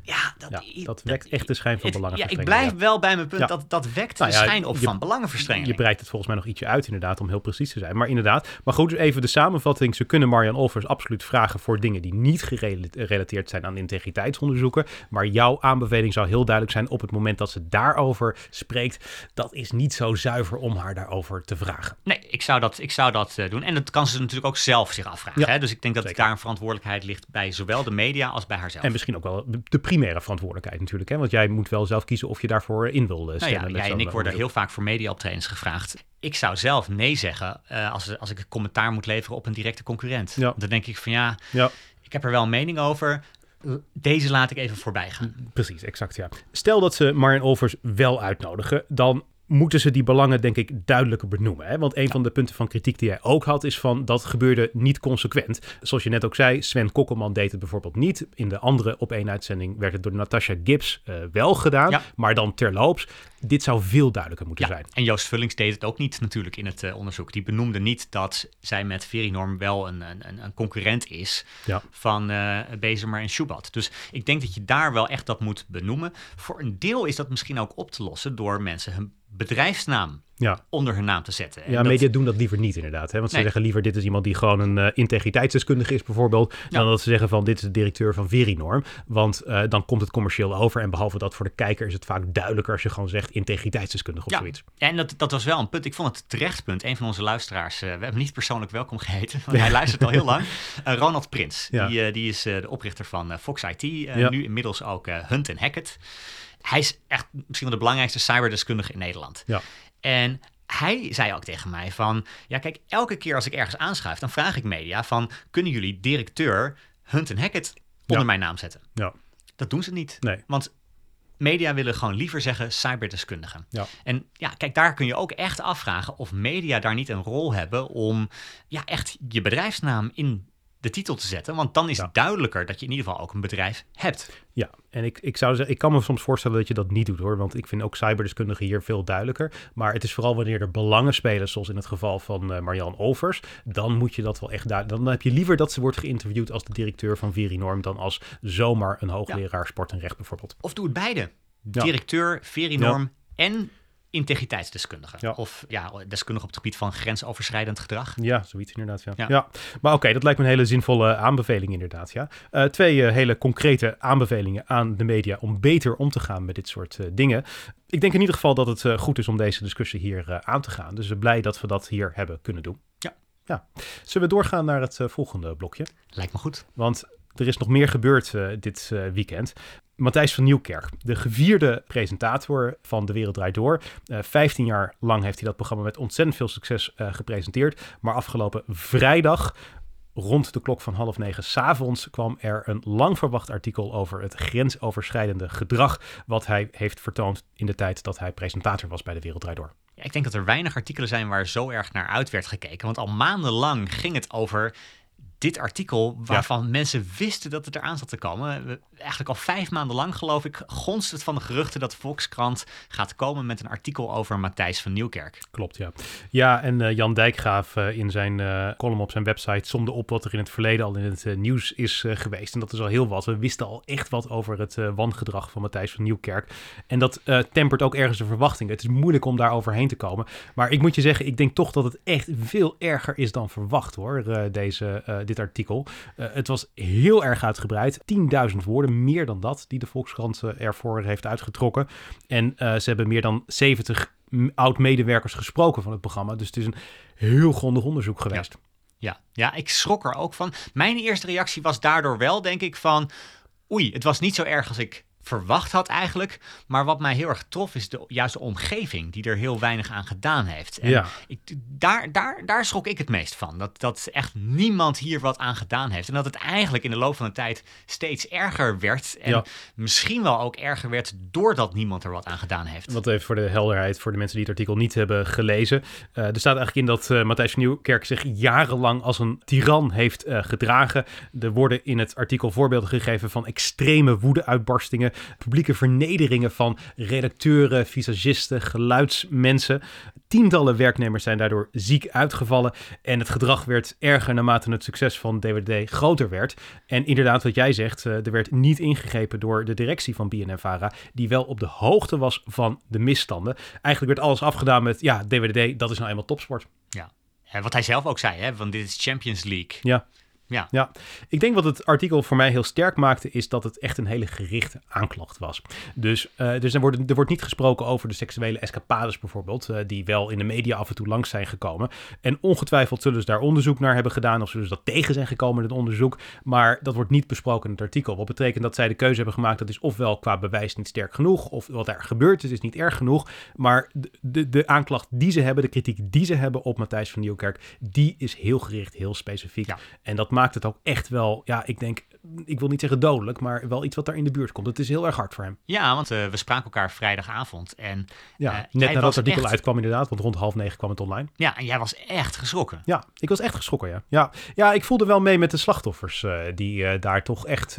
ja, dat, ja dat wekt echt de schijn van het- ja, belangenverstrengeling. ik blijf ja. wel bij mijn punt dat dat wekt Nou de ja, schijn op je- van belangenverstrengeling. Je breidt het volgens mij nog ietsje uit inderdaad, om heel precies te zijn. Maar inderdaad, maar goed, even de samenvatting. Ze kunnen Marian Olvers absoluut vragen voor dingen die niet gerelateerd zijn aan integriteitsonderzoeken. Maar jouw aanbeveling zou heel duidelijk zijn op het moment dat ze daarover spreekt. Dat is niet zo zuiver om haar daarover te vragen. Nee, ik zou dat, ik zou dat eh, doen. En dat kan ze natuurlijk ook zelf zich afvragen. Hè? Dus ik denk dat zeker. daar een verantwoordelijkheid ligt bij zowel de media als bij haarzelf. En misschien ook wel de, de primaire verantwoordelijkheid natuurlijk. Hè? Want jij moet wel zelf kiezen of je daarvoor in wil eh, nou ja, jij en zo'n ik worden heel vaak voor mediaoptredens gevraagd. Ik zou zelf nee zeggen eh, als, als ik commentaar moet leveren op een directe concurrent. Ja. Dan denk ik van ja, Ja, ik heb er wel een mening over. Deze laat ik even voorbij gaan. Precies, exact ja. Stel dat ze Marian Olvers wel uitnodigen, dan moeten ze die belangen denk ik duidelijker benoemen. Hè? Want een van de punten van kritiek die jij ook had is van dat gebeurde niet consequent. Zoals je net ook zei, Sven Kokkelman deed het bijvoorbeeld niet. In de andere op één uitzending werd het door Natasha Gibbs eh, wel gedaan, Ja. maar dan terloops. Dit zou veel duidelijker moeten Ja, zijn. en Joost Vullings deed het ook niet natuurlijk in het eh, onderzoek. Die benoemde niet dat zij met Verinorm wel een, een, een- concurrent is van Bezemer en Schubat. Dus ik denk dat je daar wel echt dat moet benoemen. Voor een deel is dat misschien ook op te lossen door mensen hun bedrijfsnaam Ja. onder hun naam te zetten. En Ja, dat- media doen dat liever niet inderdaad. Hè? Want ze zeggen liever dit is iemand die gewoon een eh, integriteitsdeskundige is bijvoorbeeld. Ja. Dan dat ze zeggen van dit is de directeur van Verinorm. Want eh, dan komt het commercieel over. En behalve dat voor de kijker is het vaak duidelijker als je gewoon zegt integriteitsdeskundige of Ja, zoiets. en dat, dat was wel een punt. Ik vond het terecht punt. Een van onze luisteraars, eh, we hebben hem niet persoonlijk welkom geheten, want hij luistert al heel lang. Ronald Prins, die, die is de oprichter van Fox IT, Ja. nu inmiddels ook Hunt en Hackett. Hij is echt misschien wel de belangrijkste cyberdeskundige in Nederland. Ja. En hij zei ook tegen mij van, ja kijk, elke keer als ik ergens aanschuif, dan vraag ik media van, kunnen jullie directeur Hunt en Hackett onder Ja. mijn naam zetten. Ja. Dat doen ze niet. Nee. Want media willen gewoon liever zeggen cyberdeskundigen. Ja. En ja, kijk, daar kun je ook echt afvragen of media daar niet een rol hebben om ja, echt je bedrijfsnaam in de titel te zetten. Want dan is Ja. het duidelijker dat je in ieder geval ook een bedrijf hebt. Ja, en ik, ik zou zeggen, ik kan me soms voorstellen dat je dat niet doet hoor. Want ik vind ook cyberdeskundigen hier veel duidelijker. Maar het is vooral wanneer er belangen spelen, zoals in het geval van eh, Marian Olvers. Dan moet je dat wel echt duidelijk. Dan heb je liever dat ze wordt geïnterviewd als de directeur van Verinorm. dan als zomaar een hoogleraar sport en recht bijvoorbeeld. Of doe het beide. Directeur, verinorm en integriteitsdeskundige. Ja. Of ja, deskundige op het gebied van grensoverschrijdend gedrag. Ja, zoiets inderdaad. Ja. Ja. Ja. Maar oké, dat lijkt me een hele zinvolle aanbeveling inderdaad. Ja. Eh, twee eh, hele concrete aanbevelingen aan de media om beter om te gaan met dit soort eh, dingen. Ik denk in ieder geval dat het goed is om deze discussie hier aan te gaan. Dus blij dat we dat hier hebben kunnen doen. Ja. ja. Zullen we doorgaan naar het volgende blokje? Lijkt me goed. Want er is nog meer gebeurd eh, dit eh, weekend. Matthijs van Nieuwkerk, de gevierde presentator van De Wereld Draait Door. 15 jaar lang heeft hij dat programma met ontzettend veel succes gepresenteerd. Maar afgelopen vrijdag, rond de klok van half negen s'avonds, kwam er een lang verwacht artikel over het grensoverschrijdende gedrag. wat hij heeft vertoond in de tijd dat hij presentator was bij De Wereld Door. Ja, ik denk dat er weinig artikelen zijn waar zo erg naar uit werd gekeken. Want al maandenlang ging het over dit artikel waarvan mensen wisten dat het eraan zat te komen. Eigenlijk al vijf maanden lang, geloof ik, gonst het van de geruchten dat Volkskrant gaat komen met een artikel over Matthijs van Nieuwkerk. Klopt, ja. Ja, en eh, Jan Dijkgraaf eh, in zijn eh, column op zijn website somde op wat er in het verleden al in het nieuws is geweest. En dat is al heel wat. We wisten al echt wat over het wangedrag van Matthijs van Nieuwkerk. En dat tempert ook ergens de verwachtingen. Het is moeilijk om daar overheen te komen. Maar ik moet je zeggen, ik denk toch dat het echt veel erger is dan verwacht hoor, deze, eh, artikel. Eh, het was heel erg uitgebreid. 10.000 woorden, meer dan dat, die de Volkskrant eh, ervoor heeft uitgetrokken. En eh, ze hebben meer dan 70 m- oud-medewerkers gesproken van het programma. Dus het is een heel grondig onderzoek geweest. Ja, ja, ik schrok er ook van. Mijn eerste reactie was daardoor wel, denk ik, van... Oei, het was niet zo erg als ik verwacht had eigenlijk. Maar wat mij heel erg trof is de, juist de omgeving die er heel weinig aan gedaan heeft. En Ja. ik, daar, daar, daar schrok ik het meest van. Dat, dat echt niemand hier wat aan gedaan heeft. En dat het eigenlijk in de loop van de tijd steeds erger werd. En Ja. misschien wel ook erger werd doordat niemand er wat aan gedaan heeft. Wat even voor de helderheid, voor de mensen die het artikel niet hebben gelezen. Eh, er staat eigenlijk in dat eh, Matthijs van Nieuwkerk zich jarenlang als een tiran heeft eh, gedragen. Er worden in het artikel voorbeelden gegeven van extreme woedeuitbarstingen, publieke vernederingen van redacteuren, visagisten, geluidsmensen. Tientallen werknemers zijn daardoor ziek uitgevallen en het gedrag werd erger naarmate het succes van DWD groter werd. En inderdaad, wat jij zegt, eh, er werd niet ingegrepen door de directie van BNNVARA, die wel op de hoogte was van de misstanden. Eigenlijk werd alles afgedaan met, ja, DWD, dat is nou eenmaal topsport. Ja. Eh, wat hij zelf ook zei, hè, want dit is Champions League. Ja. Ja. Ja, ik denk wat het artikel voor mij heel sterk maakte, is dat het echt een hele gerichte aanklacht was. Dus, eh, dus er, wordt, er wordt niet gesproken over de seksuele escapades bijvoorbeeld, eh, die wel in de media af en toe langs zijn gekomen. En ongetwijfeld zullen ze daar onderzoek naar hebben gedaan, of zullen ze dat tegen zijn gekomen in het onderzoek. Maar dat wordt niet besproken in het artikel. Wat betekent dat zij de keuze hebben gemaakt, dat is ofwel qua bewijs niet sterk genoeg, of wat er gebeurd is, is niet erg genoeg. Maar de, de, de aanklacht die ze hebben, de kritiek die ze hebben op Matthijs van Nieuwkerk, die is heel gericht, heel specifiek. Ja. En dat maakt het ook echt wel, ja, ik denk, ik wil niet zeggen dodelijk, maar wel iets wat daar in de buurt komt. Het is heel erg hard voor hem. Ja, want eh, we spraken elkaar vrijdagavond. En Ja, eh, net nadat het artikel echt- uitkwam inderdaad, want rond half negen kwam het online. Ja, en jij was echt geschrokken. Ja, ik was echt geschrokken, ja. Ja, ja ik voelde wel mee met de slachtoffers eh, die daar toch echt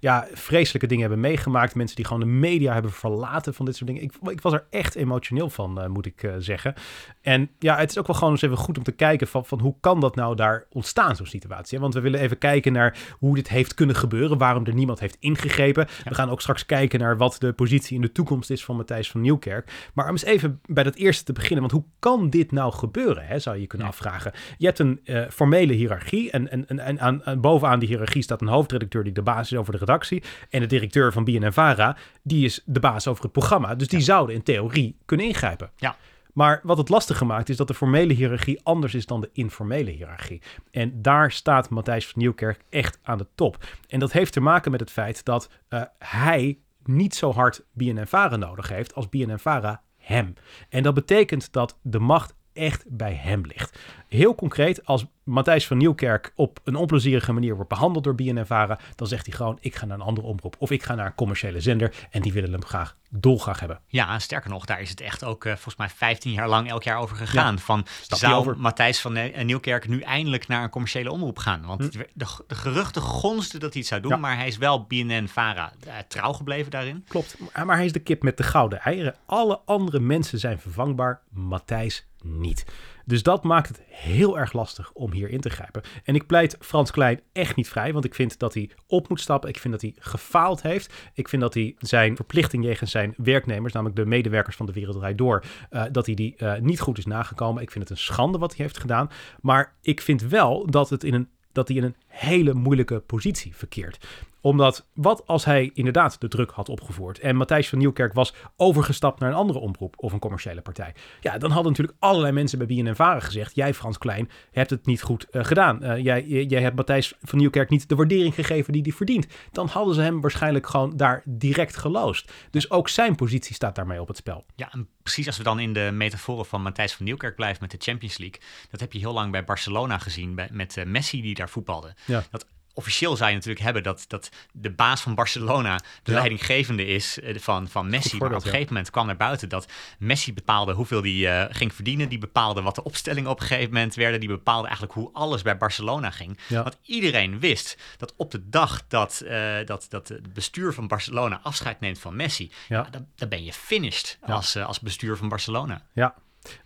ja, vreselijke dingen hebben meegemaakt. Mensen die gewoon de media hebben verlaten van dit soort dingen. Ik, ik was er echt emotioneel van, moet ik zeggen. En ja, het is ook wel gewoon eens even goed om te kijken van, van hoe kan dat nou daar ontstaan, zo'n situatie. hè? Want we willen even kijken naar hoe dit heeft kunnen gebeuren, waarom er niemand heeft ingegrepen. We gaan ook straks kijken naar wat de positie in de toekomst is van Matthijs van Nieuwkerk. Maar om eens even bij dat eerste te beginnen, want hoe kan dit nou gebeuren, hè, zou je kunnen Ja. afvragen. Je hebt een eh, formele hiërarchie en, en, en, en aan, aan- bovenaan die hiërarchie staat een hoofdredacteur die de baas is over de redactie. En de directeur van BNNVARA, die is de baas over het programma. Dus die zouden in theorie kunnen ingrijpen. Ja. Maar wat het lastig maakt is dat de formele hiërarchie anders is dan de informele hiërarchie. En daar staat Matthijs van Nieuwkerk echt aan de top. En dat heeft te maken met het feit dat eh, hij niet zo hard BNNVARA nodig heeft als BNNVARA hem. En dat betekent dat de macht echt bij hem ligt. Heel concreet, als Matthijs van Nieuwkerk op een onplezierige manier wordt behandeld door BNNVARA, dan zegt hij gewoon, ik ga naar een andere omroep. Of ik ga naar een commerciële zender en die willen hem graag dolgraag hebben. Ja, sterker nog, daar is het echt ook uh, volgens mij 15 jaar lang elk jaar over gegaan. van zou over. Matthijs van Ne- Nieuwkerk nu eindelijk naar een commerciële omroep gaan? Want de, de geruchten gonsten dat hij het zou doen, Hm. Ja. maar hij is wel BNN-Vara uh, trouw gebleven daarin. Klopt, maar maar hij is de kip met de gouden eieren. Alle andere mensen zijn vervangbaar, Matthijs niet. Dus dat maakt het heel erg lastig om hier in te grijpen. En ik pleit Frans Klein echt niet vrij, want ik vind dat hij op moet stappen. Ik vind dat hij gefaald heeft. Ik vind dat hij zijn verplichting jegens zijn werknemers, namelijk de medewerkers van de Wereld Door, eh, dat hij die eh, niet goed is nagekomen. Ik vind het een schande wat hij heeft gedaan. Maar ik vind wel dat, het in een, dat hij in een hele moeilijke positie verkeert omdat wat als hij inderdaad de druk had opgevoerd en Matthijs van Nieuwkerk was overgestapt naar een andere omroep of een commerciële partij. Ja, dan hadden natuurlijk allerlei mensen bij BNN-Varen gezegd, jij Frans Klein hebt het niet goed eh, gedaan. Eh, jij, jij hebt Matthijs van Nieuwkerk niet de waardering gegeven die hij verdient. Dan hadden ze hem waarschijnlijk gewoon daar direct geloosd. Dus ook zijn positie staat daarmee op het spel. Ja, en precies als we dan in de metaforen van Matthijs van Nieuwkerk blijven met de Champions League. Dat heb je heel lang bij Barcelona gezien, met eh, Messi die daar voetbalde. Ja. Dat officieel zou je natuurlijk hebben dat, dat de baas van Barcelona de Ja. leidinggevende is eh, van, van Messi. Maar op een ja. gegeven moment kwam naar buiten dat Messi bepaalde hoeveel hij eh, ging verdienen. Die bepaalde wat de opstellingen op een gegeven moment werden. Die bepaalde eigenlijk hoe alles bij Barcelona ging. Ja. Want iedereen wist dat op de dag dat, eh, dat, dat het bestuur van Barcelona afscheid neemt van Messi, Ja. dan, dan ben je finished als, als bestuur van Barcelona. Ja.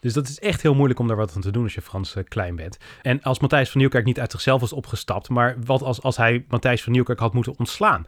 Dus dat is echt heel moeilijk om daar wat aan te doen als je Frans eh, klein bent. En als Matthijs van Nieuwkerk niet uit zichzelf was opgestapt, maar wat als, als hij Matthijs van Nieuwkerk had moeten ontslaan?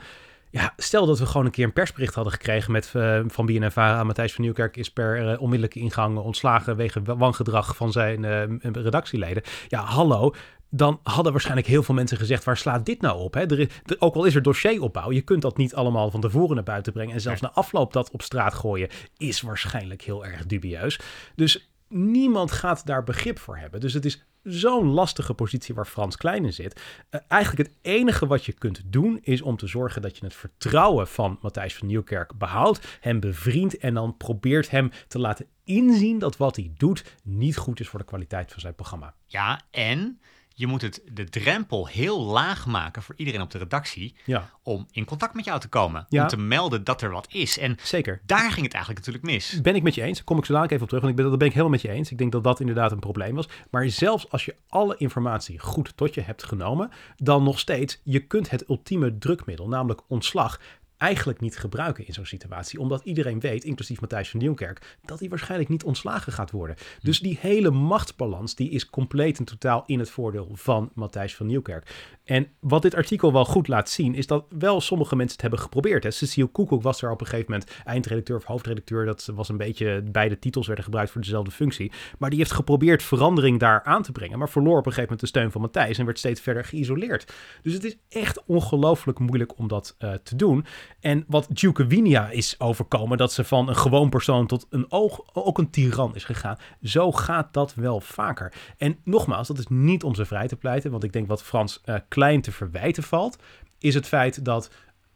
Ja, stel dat we gewoon een keer een persbericht hadden gekregen met, eh, van BNNVARA. Matthijs van Nieuwkerk is per eh, onmiddellijke ingang ontslagen wegen wangedrag van zijn redactieleden. Ja, hallo. Dan hadden waarschijnlijk heel veel mensen gezegd, waar slaat dit nou op? Hè? Er is, er- ook al is er dossieropbouw, je kunt dat niet allemaal van tevoren naar buiten brengen. En zelfs na afloop dat op straat gooien is waarschijnlijk heel erg dubieus. Dus niemand gaat daar begrip voor hebben. Dus het is zo'n lastige positie waar Frans Klein in zit. Eh, eigenlijk het enige wat je kunt doen is om te zorgen dat je het vertrouwen van Matthijs van Nieuwkerk behoudt, hem bevriendt en dan probeert hem te laten inzien dat wat hij doet niet goed is voor de kwaliteit van zijn programma. Ja, en je moet het, de drempel heel laag maken voor iedereen op de redactie Ja, om in contact met jou te komen. Ja. Om te melden dat er wat is. En zeker. daar ging het eigenlijk natuurlijk mis. Ben ik met je eens. Kom ik zo dadelijk even op terug. Want ik ben, dat ben ik helemaal met je eens. Ik denk dat dat inderdaad een probleem was. Maar zelfs als je alle informatie goed tot je hebt genomen, dan nog steeds, je kunt het ultieme drukmiddel, namelijk ontslag, eigenlijk niet gebruiken in zo'n situatie. Omdat iedereen weet, inclusief Matthijs van Nieuwkerk, dat hij waarschijnlijk niet ontslagen gaat worden. Dus die hele machtsbalans, die is compleet en totaal in het voordeel van Matthijs van Nieuwkerk. En wat dit artikel wel goed laat zien, is dat wel sommige mensen het hebben geprobeerd. Hè. Cecile Koekoek was er op een gegeven moment eindredacteur of hoofdredacteur. Dat was een beetje, beide titels werden gebruikt voor dezelfde functie. Maar die heeft geprobeerd verandering daar aan te brengen. Maar verloor op een gegeven moment de steun van Matthijs en werd steeds verder geïsoleerd. Dus het is echt ongelooflijk moeilijk om dat eh, te doen. En wat Duke Winia is overkomen, dat ze van een gewoon persoon tot een oog, ook een tiran is gegaan. Zo gaat dat wel vaker. En nogmaals, dat is niet om ze vrij te pleiten, want ik denk wat Frans eh, Klein te verwijten valt, is het feit dat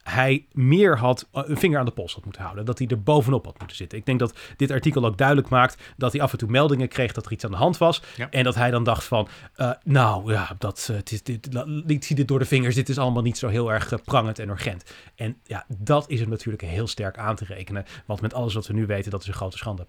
hij meer had eh, een vinger aan de pols had moeten houden. Dat hij er bovenop had moeten zitten. Ik denk dat dit artikel ook duidelijk maakt dat hij af en toe meldingen kreeg dat er iets aan de hand was. Ja. En dat hij dan dacht van, eh, nou ja, dat, eh, het is, dit, la- ik zie dit door de vingers. Dit is allemaal niet zo heel erg eh, prangend en urgent. En ja, dat is hem natuurlijk heel sterk aan te rekenen. Want met alles wat we nu weten, dat is een grote schande.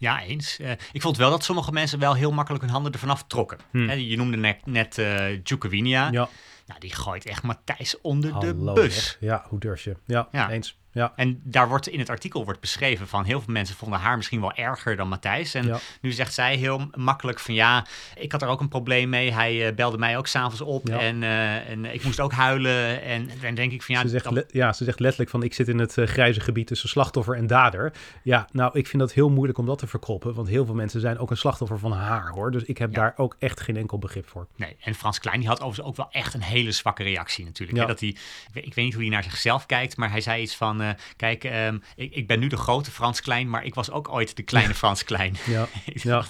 Ja, eens. Eh, ik vond wel dat sommige mensen wel heel makkelijk hun handen ervan aftrokken. Hmm. Je noemde net, net eh Djokovinia. Ja, Nou, die gooit echt Matthijs onder de bus. Ja, hoe durf je? Ja, Ja. eens. Ja, En daar wordt in het artikel wordt beschreven van heel veel mensen vonden haar misschien wel erger dan Matthijs. En Ja. nu zegt zij heel makkelijk van ja, ik had er ook een probleem mee. Hij eh, belde mij ook s'avonds op Ja. en, eh, en ik moest ook huilen. En dan denk ik van ja, ze, zegt dat- ja, ze zegt letterlijk van ik zit in het eh, grijze gebied tussen slachtoffer en dader. Ja, nou, ik vind dat heel moeilijk om dat te verkroppen. Want heel veel mensen zijn ook een slachtoffer van haar, hoor. Dus ik heb daar ook echt geen enkel begrip voor. Nee, en Frans Klein die had overigens ook wel echt een hele zwakke reactie natuurlijk. Hè? Dat hij, ik weet, ik weet niet hoe hij naar zichzelf kijkt, maar hij zei iets van... eh, eh, kijk, ehm, ik, ik ben nu de grote Frans Klein, maar ik was ook ooit de kleine Frans Klein. Ja, ja.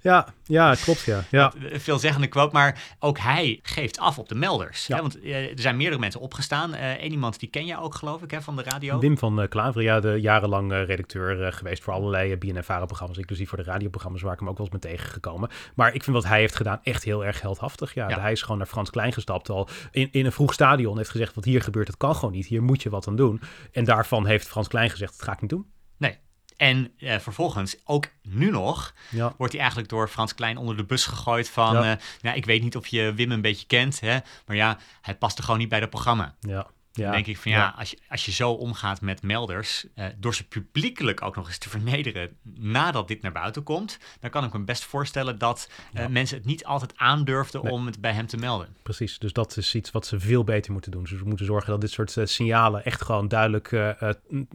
ja, ja, klopt, ja. ja. Een veelzeggende quote, maar ook hij geeft af op de melders. Hè? Want eh, er zijn meerdere mensen opgestaan. Eén iemand, die ken jij ook, geloof ik, hè, van de radio. Wim van Klaveren, ja, de jarenlang redacteur geweest voor allerlei BNN-programma's, inclusief voor de radioprogramma's, waar ik hem ook wel eens mee tegengekomen. Maar ik vind wat hij heeft gedaan echt heel erg heldhaftig. Ja, hij is gewoon naar Frans Klein gestapt al in, in een vroeg stadion, heeft gezegd, wat hier gebeurt, dat kan gewoon niet. Hier moet je wat aan doen. En daarvan heeft Frans Klein gezegd, dat ga ik niet doen. Nee. En uh, vervolgens, ook nu nog, ja. wordt hij eigenlijk door Frans Klein onder de bus gegooid van... Ja. Uh, nou, ik weet niet of je Wim een beetje kent, hè, maar ja, hij past er gewoon niet bij het programma. Ja. Ja, denk ik van ja, Als, je, als je zo omgaat met melders, uh, door ze publiekelijk ook nog eens te vernederen nadat dit naar buiten komt, dan kan ik me best voorstellen dat uh, mensen het niet altijd aandurfden om het bij hem te melden. Precies, dus dat is iets wat ze veel beter moeten doen. Ze moeten zorgen dat dit soort uh, signalen echt gewoon duidelijk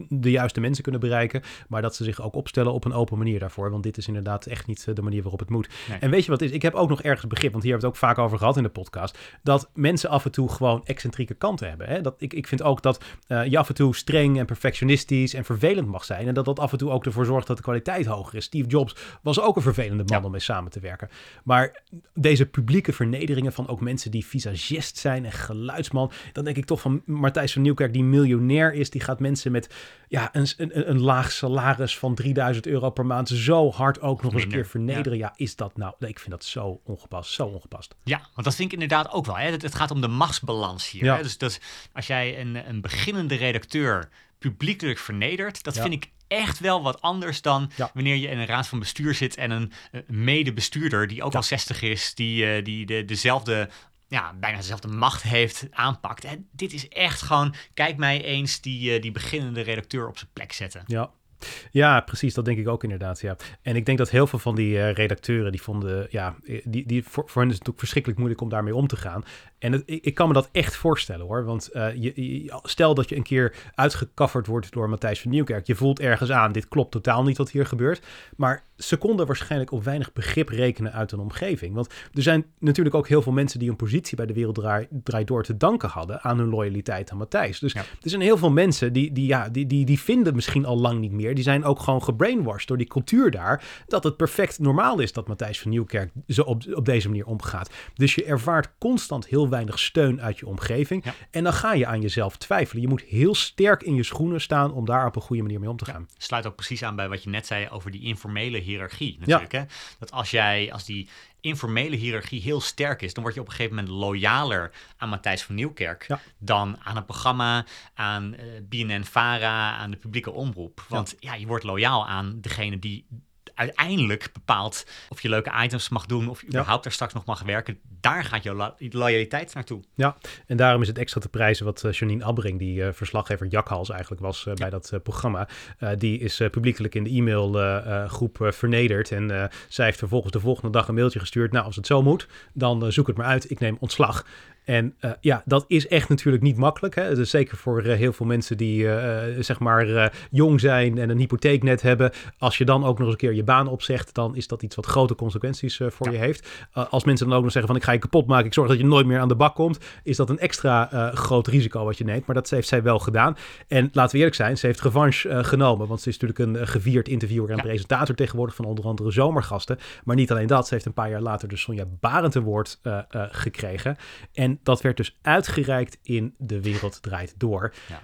de juiste mensen kunnen bereiken, maar dat ze zich ook opstellen op een open manier daarvoor, want dit is inderdaad echt niet de manier waarop het moet. Nee. En weet je wat is? Ik heb ook nog ergens begrip, want hier hebben we het ook vaak over gehad in de podcast, dat mensen af en toe gewoon excentrieke kanten hebben. Hè? Dat ik, ik vind ook dat uh, je af en toe streng en perfectionistisch en vervelend mag zijn. En dat dat af en toe ook ervoor zorgt dat de kwaliteit hoger is. Steve Jobs was ook een vervelende man ja. om mee samen te werken. Maar deze publieke vernederingen van ook mensen die visagist zijn en geluidsman. Dan denk ik toch van Martijs van Nieuwkerk, die miljonair is. Die gaat mensen met ja, een, een, een laag salaris van 3000 euro per maand zo hard ook nog eens een keer vernederen. Ja. ja. is dat nou? Ik vind dat zo ongepast. Zo ongepast. Ja, want dat vind ik inderdaad ook wel. Hè? Het, het gaat om de machtsbalans hier. Ja. Hè? Dus, dus als jij een een, beginnende redacteur publiekelijk vernedert, dat vind ik echt wel wat anders dan ja. wanneer je in een raad van bestuur zit en een, medebestuurder die ook ja. al 60 is, die, uh, die de, dezelfde ja, bijna dezelfde macht heeft, aanpakt. En dit is echt gewoon, kijk mij eens die, uh, die beginnende redacteur op zijn plek zetten. Ja, ja, precies. Dat denk ik ook inderdaad. Ja. En ik denk dat heel veel van die uh, redacteuren die vonden, ja, die, die voor, voor hen is het natuurlijk verschrikkelijk moeilijk om daarmee om te gaan. En het, ik, kan me dat echt voorstellen hoor. Want uh, je, je, stel dat je een keer uitgekafferd wordt door Matthijs van Nieuwkerk. Je voelt ergens aan, dit klopt totaal niet wat hier gebeurt. Maar ze konden waarschijnlijk op weinig begrip rekenen uit een omgeving. Want er zijn natuurlijk ook heel veel mensen die een positie bij de Wereld Draait Door te danken hadden aan hun loyaliteit aan Matthijs. Dus ja. er zijn heel veel mensen die, die, ja, die, die, die vinden misschien al lang niet meer. Die zijn ook gewoon gebrainwashed door die cultuur daar. Dat het perfect normaal is dat Matthijs van Nieuwkerk zo op, op deze manier omgaat. Dus je ervaart constant heel weinig steun uit je omgeving. Ja. En dan ga je aan jezelf twijfelen. Je moet heel sterk in je schoenen staan om daar op een goede manier mee om te gaan. Ja, sluit ook precies aan bij wat je net zei over die informele hiërarchie natuurlijk. Ja. Hè? Dat als jij, als die informele hiërarchie heel sterk is, dan word je op een gegeven moment loyaler aan Matthijs van Nieuwkerk ja. dan aan het programma, aan uh, BNN-Vara, aan de publieke omroep. Want ja. ja, je wordt loyaal aan degene die uiteindelijk bepaalt of je leuke items mag doen of je überhaupt er straks nog mag werken. Daar gaat jouw lo loyaliteit naartoe. Ja, en daarom is het extra te prijzen wat uh, Janine Abbering, die uh, verslaggever Jakhals eigenlijk was uh, ja. bij dat programma, die is publiekelijk in de e-mailgroep vernederd. En zij heeft vervolgens de volgende dag een mailtje gestuurd. Nou, als het zo moet, dan zoek het maar uit. Ik neem ontslag. En uh, ja, dat is echt natuurlijk niet makkelijk. Hè? Dus zeker voor uh, heel veel mensen die uh, zeg maar jong zijn en een hypotheeknet hebben. Als je dan ook nog eens een keer je baan opzegt, dan is dat iets wat grote consequenties voor ja. je heeft. als mensen dan ook nog zeggen van ik ga je kapot maken, ik zorg dat je nooit meer aan de bak komt, is dat een extra groot risico wat je neemt. Maar dat heeft zij wel gedaan. En laten we eerlijk zijn, ze heeft revanche genomen. Want ze is natuurlijk een gevierd interviewer en ja. presentator tegenwoordig van onder andere zomergasten. Maar niet alleen dat, ze heeft een paar jaar later de Sonja Barend Award gekregen. En dat werd dus uitgereikt in De Wereld Draait Door. Ja.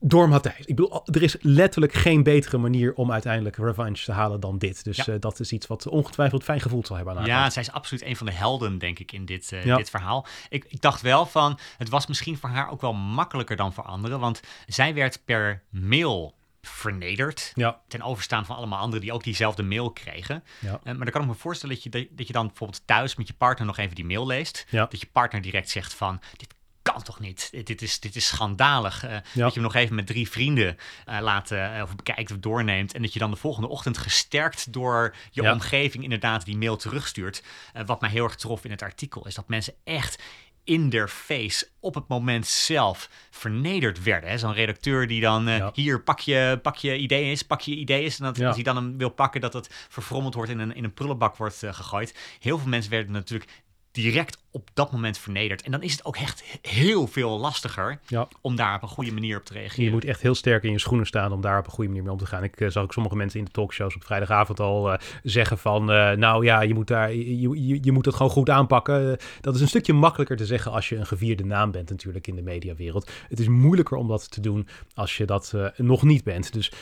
Door Matthijs. Ik bedoel, er is letterlijk geen betere manier om uiteindelijk revanche te halen dan dit. Dus ja. uh, dat is iets wat ongetwijfeld fijn gevoeld zal hebben aan Ja, zij is absoluut een van de helden, denk ik, in dit, uh, ja. dit verhaal. Ik, ik, dacht wel van, het was misschien voor haar ook wel makkelijker dan voor anderen. Want zij werd per mail vernederd. Ja. Ten overstaan van allemaal anderen die ook diezelfde mail kregen. Ja. Uh, maar dan kan ik me voorstellen dat je, dat je dan bijvoorbeeld thuis met je partner nog even die mail leest. Ja. Dat je partner direct zegt van, dit kan toch niet? Dit is, dit is schandalig. Uh, ja. Dat je hem nog even met drie vrienden uh, laat, uh, of bekijkt of doorneemt. En dat je dan de volgende ochtend gesterkt door je ja. omgeving inderdaad die mail terugstuurt. wat mij heel erg trof in het artikel is dat mensen echt in their face op het moment zelf vernederd werden. Zo'n redacteur die dan uh, ja. hier pak je, pak je idee eens, pak je idee eens. En dat, ja. als hij dan hem wil pakken, dat het verfrommeld wordt in een, in een prullenbak wordt uh, gegooid. Heel veel mensen werden natuurlijk direct op dat moment vernederd. En dan is het ook echt heel veel lastiger Ja. om daar op een goede manier op te reageren. Je moet echt heel sterk in je schoenen staan om daar op een goede manier mee om te gaan. Ik eh, zag ook sommige mensen in de talkshows op vrijdagavond al eh, zeggen van... eh, nou ja, je moet, daar, je, je, je moet het gewoon goed aanpakken. Dat is een stukje makkelijker te zeggen als je een gevierde naam bent natuurlijk in de mediawereld. Het is moeilijker om dat te doen als je dat nog niet bent. Dus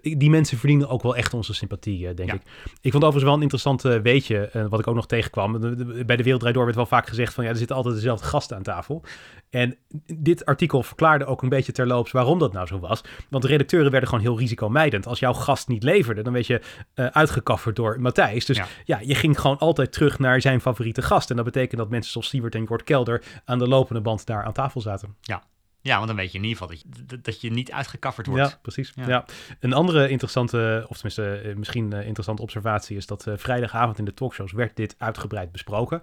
die mensen verdienen ook wel echt onze sympathie, denk Ja. ik. Ik vond overigens wel een interessant weetje, wat ik ook nog tegenkwam. Bij de Wereldrijd Door werd wel vaak gezegd van... ja, er zitten altijd dezelfde gasten aan tafel. En dit artikel verklaarde ook een beetje terloops waarom dat nou zo was. Want de redacteuren werden gewoon heel risicomijdend. Als jouw gast niet leverde, dan werd je eh uitgekafferd door Matthijs. Dus Ja. ja. je ging gewoon altijd terug naar zijn favoriete gast. En dat betekent dat mensen zoals Siebert en Jort Kelder aan de lopende band daar aan tafel zaten. Ja, want dan weet je in ieder geval dat je, dat- je niet uitgekafferd wordt. Ja, precies. Ja. Ja. Een andere interessante, of tenminste eh, misschien eh, interessante observatie is dat eh, vrijdagavond in de talkshows werd dit uitgebreid besproken.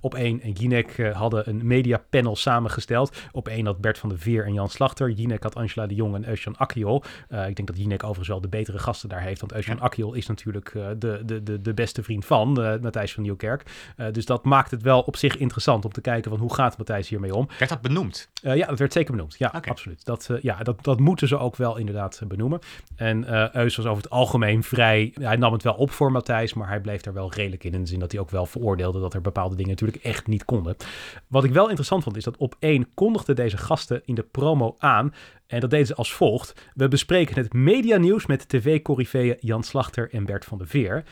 Op één en Jinek hadden een mediapanel samengesteld. Op één had Bert van de Veer en Jan Slachter. Jinek had Angela de Jong en Eusjan Akkiol. Ik denk dat Jinek overigens wel de betere gasten daar heeft, want Eusjan Ja. Akkiol is natuurlijk de, de, de, de beste vriend van Matthijs van Nieuwkerk. Dus dat maakt het wel op zich interessant om te kijken van hoe gaat Matthijs hiermee om. Werd dat benoemd? Ja, dat werd zeker benoemd. Ja, absoluut. Dat, eh, ja, dat, dat moeten ze ook wel inderdaad eh, benoemen. En eh Eus was over het algemeen vrij... Hij nam het wel op voor Matthijs, maar hij bleef daar wel redelijk in. In de zin dat hij ook wel veroordeelde dat er bepaalde dingen natuurlijk echt niet konden. Wat ik wel interessant vond, is dat op één kondigden deze gasten in de promo aan... En dat deden ze als volgt. We bespreken het medianieuws met tv-corriveeën Jan Slachter en Bert van de Veer.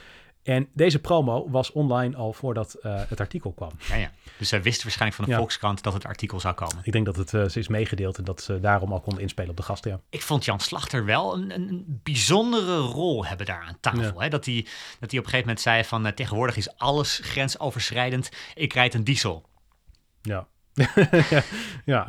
En deze promo was online al voordat eh, het artikel kwam. Ja, ja. Dus zij wisten waarschijnlijk van de Ja. Volkskrant dat het artikel zou komen. Ik denk dat het eh, ze is meegedeeld en dat ze daarom al konden inspelen op de gasten. Ja. Ik vond Jan Slachter wel een, een bijzondere rol hebben daar aan tafel. Hè? Dat, hij, dat hij op een gegeven moment zei van eh, tegenwoordig is alles grensoverschrijdend. Ik rijd een diesel. Ja. ja,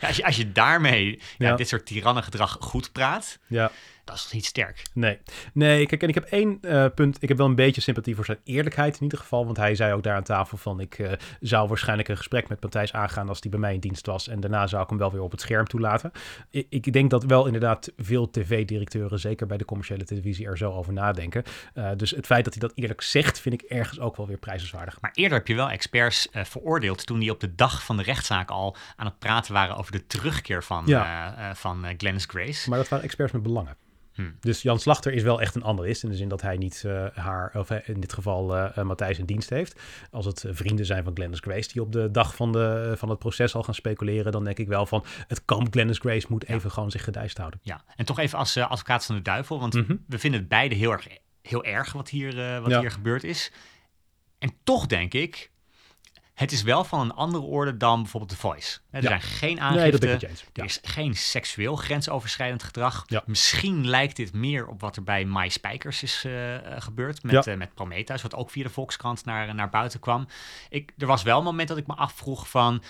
Ja, als, je, als je daarmee dit soort tirannengedrag goed praat, ja, dat is niet sterk. nee. Nee, kijk, en ik heb één eh, punt. Ik heb wel een beetje sympathie voor zijn eerlijkheid in ieder geval. Want hij zei ook daar aan tafel van... ik eh, zou waarschijnlijk een gesprek met Matthijs aangaan... als die bij mij in dienst was. En daarna zou ik hem wel weer op het scherm toelaten. Ik, ik denk dat wel inderdaad veel tv-directeuren... zeker bij de commerciële televisie er zo over nadenken. Eh, dus het feit dat hij dat eerlijk zegt... vind ik ergens ook wel weer prijzenswaardig. Maar eerder heb je wel experts veroordeeld toen die op de dag van de rechtszaak al aan het praten waren over de terugkeer van, Ja. van Glennis Grace. Maar dat waren experts met belangen. Hmm. Dus Jan Slachter is wel echt een analist. In de zin dat hij niet eh, haar, of hij in dit geval eh, eh, Matthijs in dienst heeft. Als het eh, vrienden zijn van Glennis Grace die op de dag van, de, van het proces al gaan speculeren. Dan denk ik wel van het kamp Glennis Grace moet even gewoon zich gedijst houden. Ja, en toch even als eh, advocaat van de duivel, want Mhm. we vinden het beide heel erg, heel erg wat, hier, eh, wat Ja. hier gebeurd is. En toch denk ik, het is wel van een andere orde dan bijvoorbeeld The Voice. Er Ja. zijn geen aangiften, er is geen seksueel grensoverschrijdend gedrag. Ja. Misschien lijkt dit meer op wat er bij My Spijkers is eh, gebeurd met, eh, met Prometheus, wat ook via de Volkskrant naar, naar buiten kwam. Ik, er was wel een moment dat ik me afvroeg van...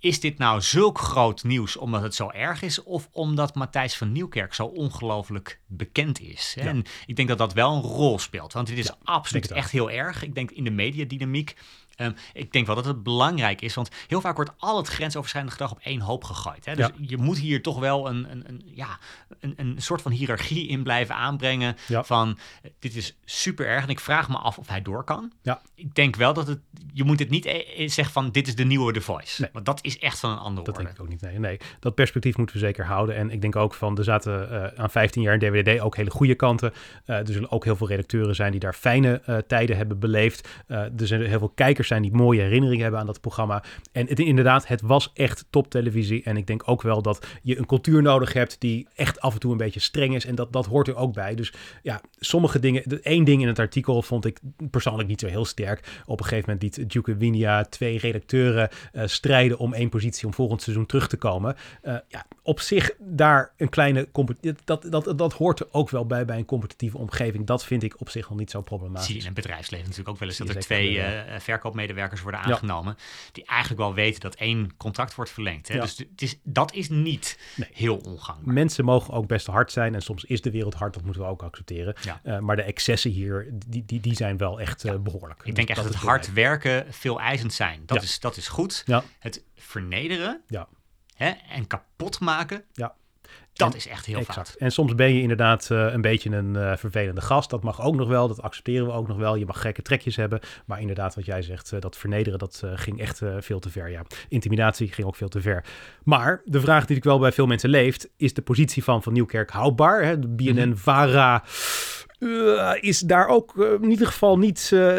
Is dit nou zulk groot nieuws omdat het zo erg is, of omdat Matthijs van Nieuwkerk zo ongelooflijk bekend is? Ja. En ik denk dat dat wel een rol speelt, want dit is Ja, absoluut echt heel erg. Ik denk in de mediadynamiek. Ehm, ik denk wel dat het belangrijk is, want heel vaak wordt al het grensoverschrijdende gedrag op één hoop gegooid. Hè? Dus Ja. je moet hier toch wel een, een, een, ja, een, een soort van hiërarchie in blijven aanbrengen. Ja. Van eh, dit is super erg en ik vraag me af of hij door kan. Ja. Ik denk wel dat het, je moet het niet eh, zeggen van dit is de nieuwe The Voice. Nee. Want dat is echt van een andere Dat orde. denk ik ook niet. Nee, nee, dat perspectief moeten we zeker houden. En ik denk ook van, er zaten aan 15 jaar in DWDD ook hele goede kanten. Er zullen ook heel veel redacteuren zijn die daar fijne tijden hebben beleefd. Er zijn heel veel kijkers zijn die mooie herinneringen hebben aan dat programma. En het, inderdaad, het was echt toptelevisie. En ik denk ook wel dat je een cultuur nodig hebt die echt af en toe een beetje streng is. En dat, dat hoort er ook bij. Dus ja, sommige dingen, de- één ding in het artikel vond ik persoonlijk niet zo heel sterk. Op een gegeven moment liet Duke Winia twee redacteuren eh, strijden om één positie om volgend seizoen terug te komen. Eh, ja, op zich daar een kleine competitie. Dat, dat, dat hoort er ook wel bij bij een competitieve omgeving. Dat vind ik op zich nog niet zo zie je problematisch. in het bedrijfsleven natuurlijk ook wel eens Zie dat er twee gebeuren. eh, verkoopmedewerkers worden Ja. aangenomen. Die eigenlijk wel weten dat één contract wordt verlengd. Hè? Ja. Dus het is, dat is niet Nee. heel ongangbaar. Mensen mogen ook best hard zijn en soms is de wereld hard, dat moeten we ook accepteren. Ja. Eh, maar de excessen hier, die, die, die zijn wel echt eh, behoorlijk. Ik Dus denk echt dat het hard werken veel eisend zijn. Dat, Ja. is, dat is goed. Ja, Het vernederen ja. hè, en kapot maken, En Dat En- is echt heel exact. fout. En soms ben je inderdaad eh, een beetje een eh, vervelende gast. Dat mag ook nog wel, dat accepteren we ook nog wel. Je mag gekke trekjes hebben. Maar inderdaad, wat jij zegt, eh, dat vernederen, dat ging echt veel te ver. Ja, intimidatie ging ook veel te ver. Maar de vraag die ik wel bij veel mensen leeft, is de positie van Van Nieuwkerk houdbaar? Hè? De BNN-VARA eh, is daar ook eh, in ieder geval niet eh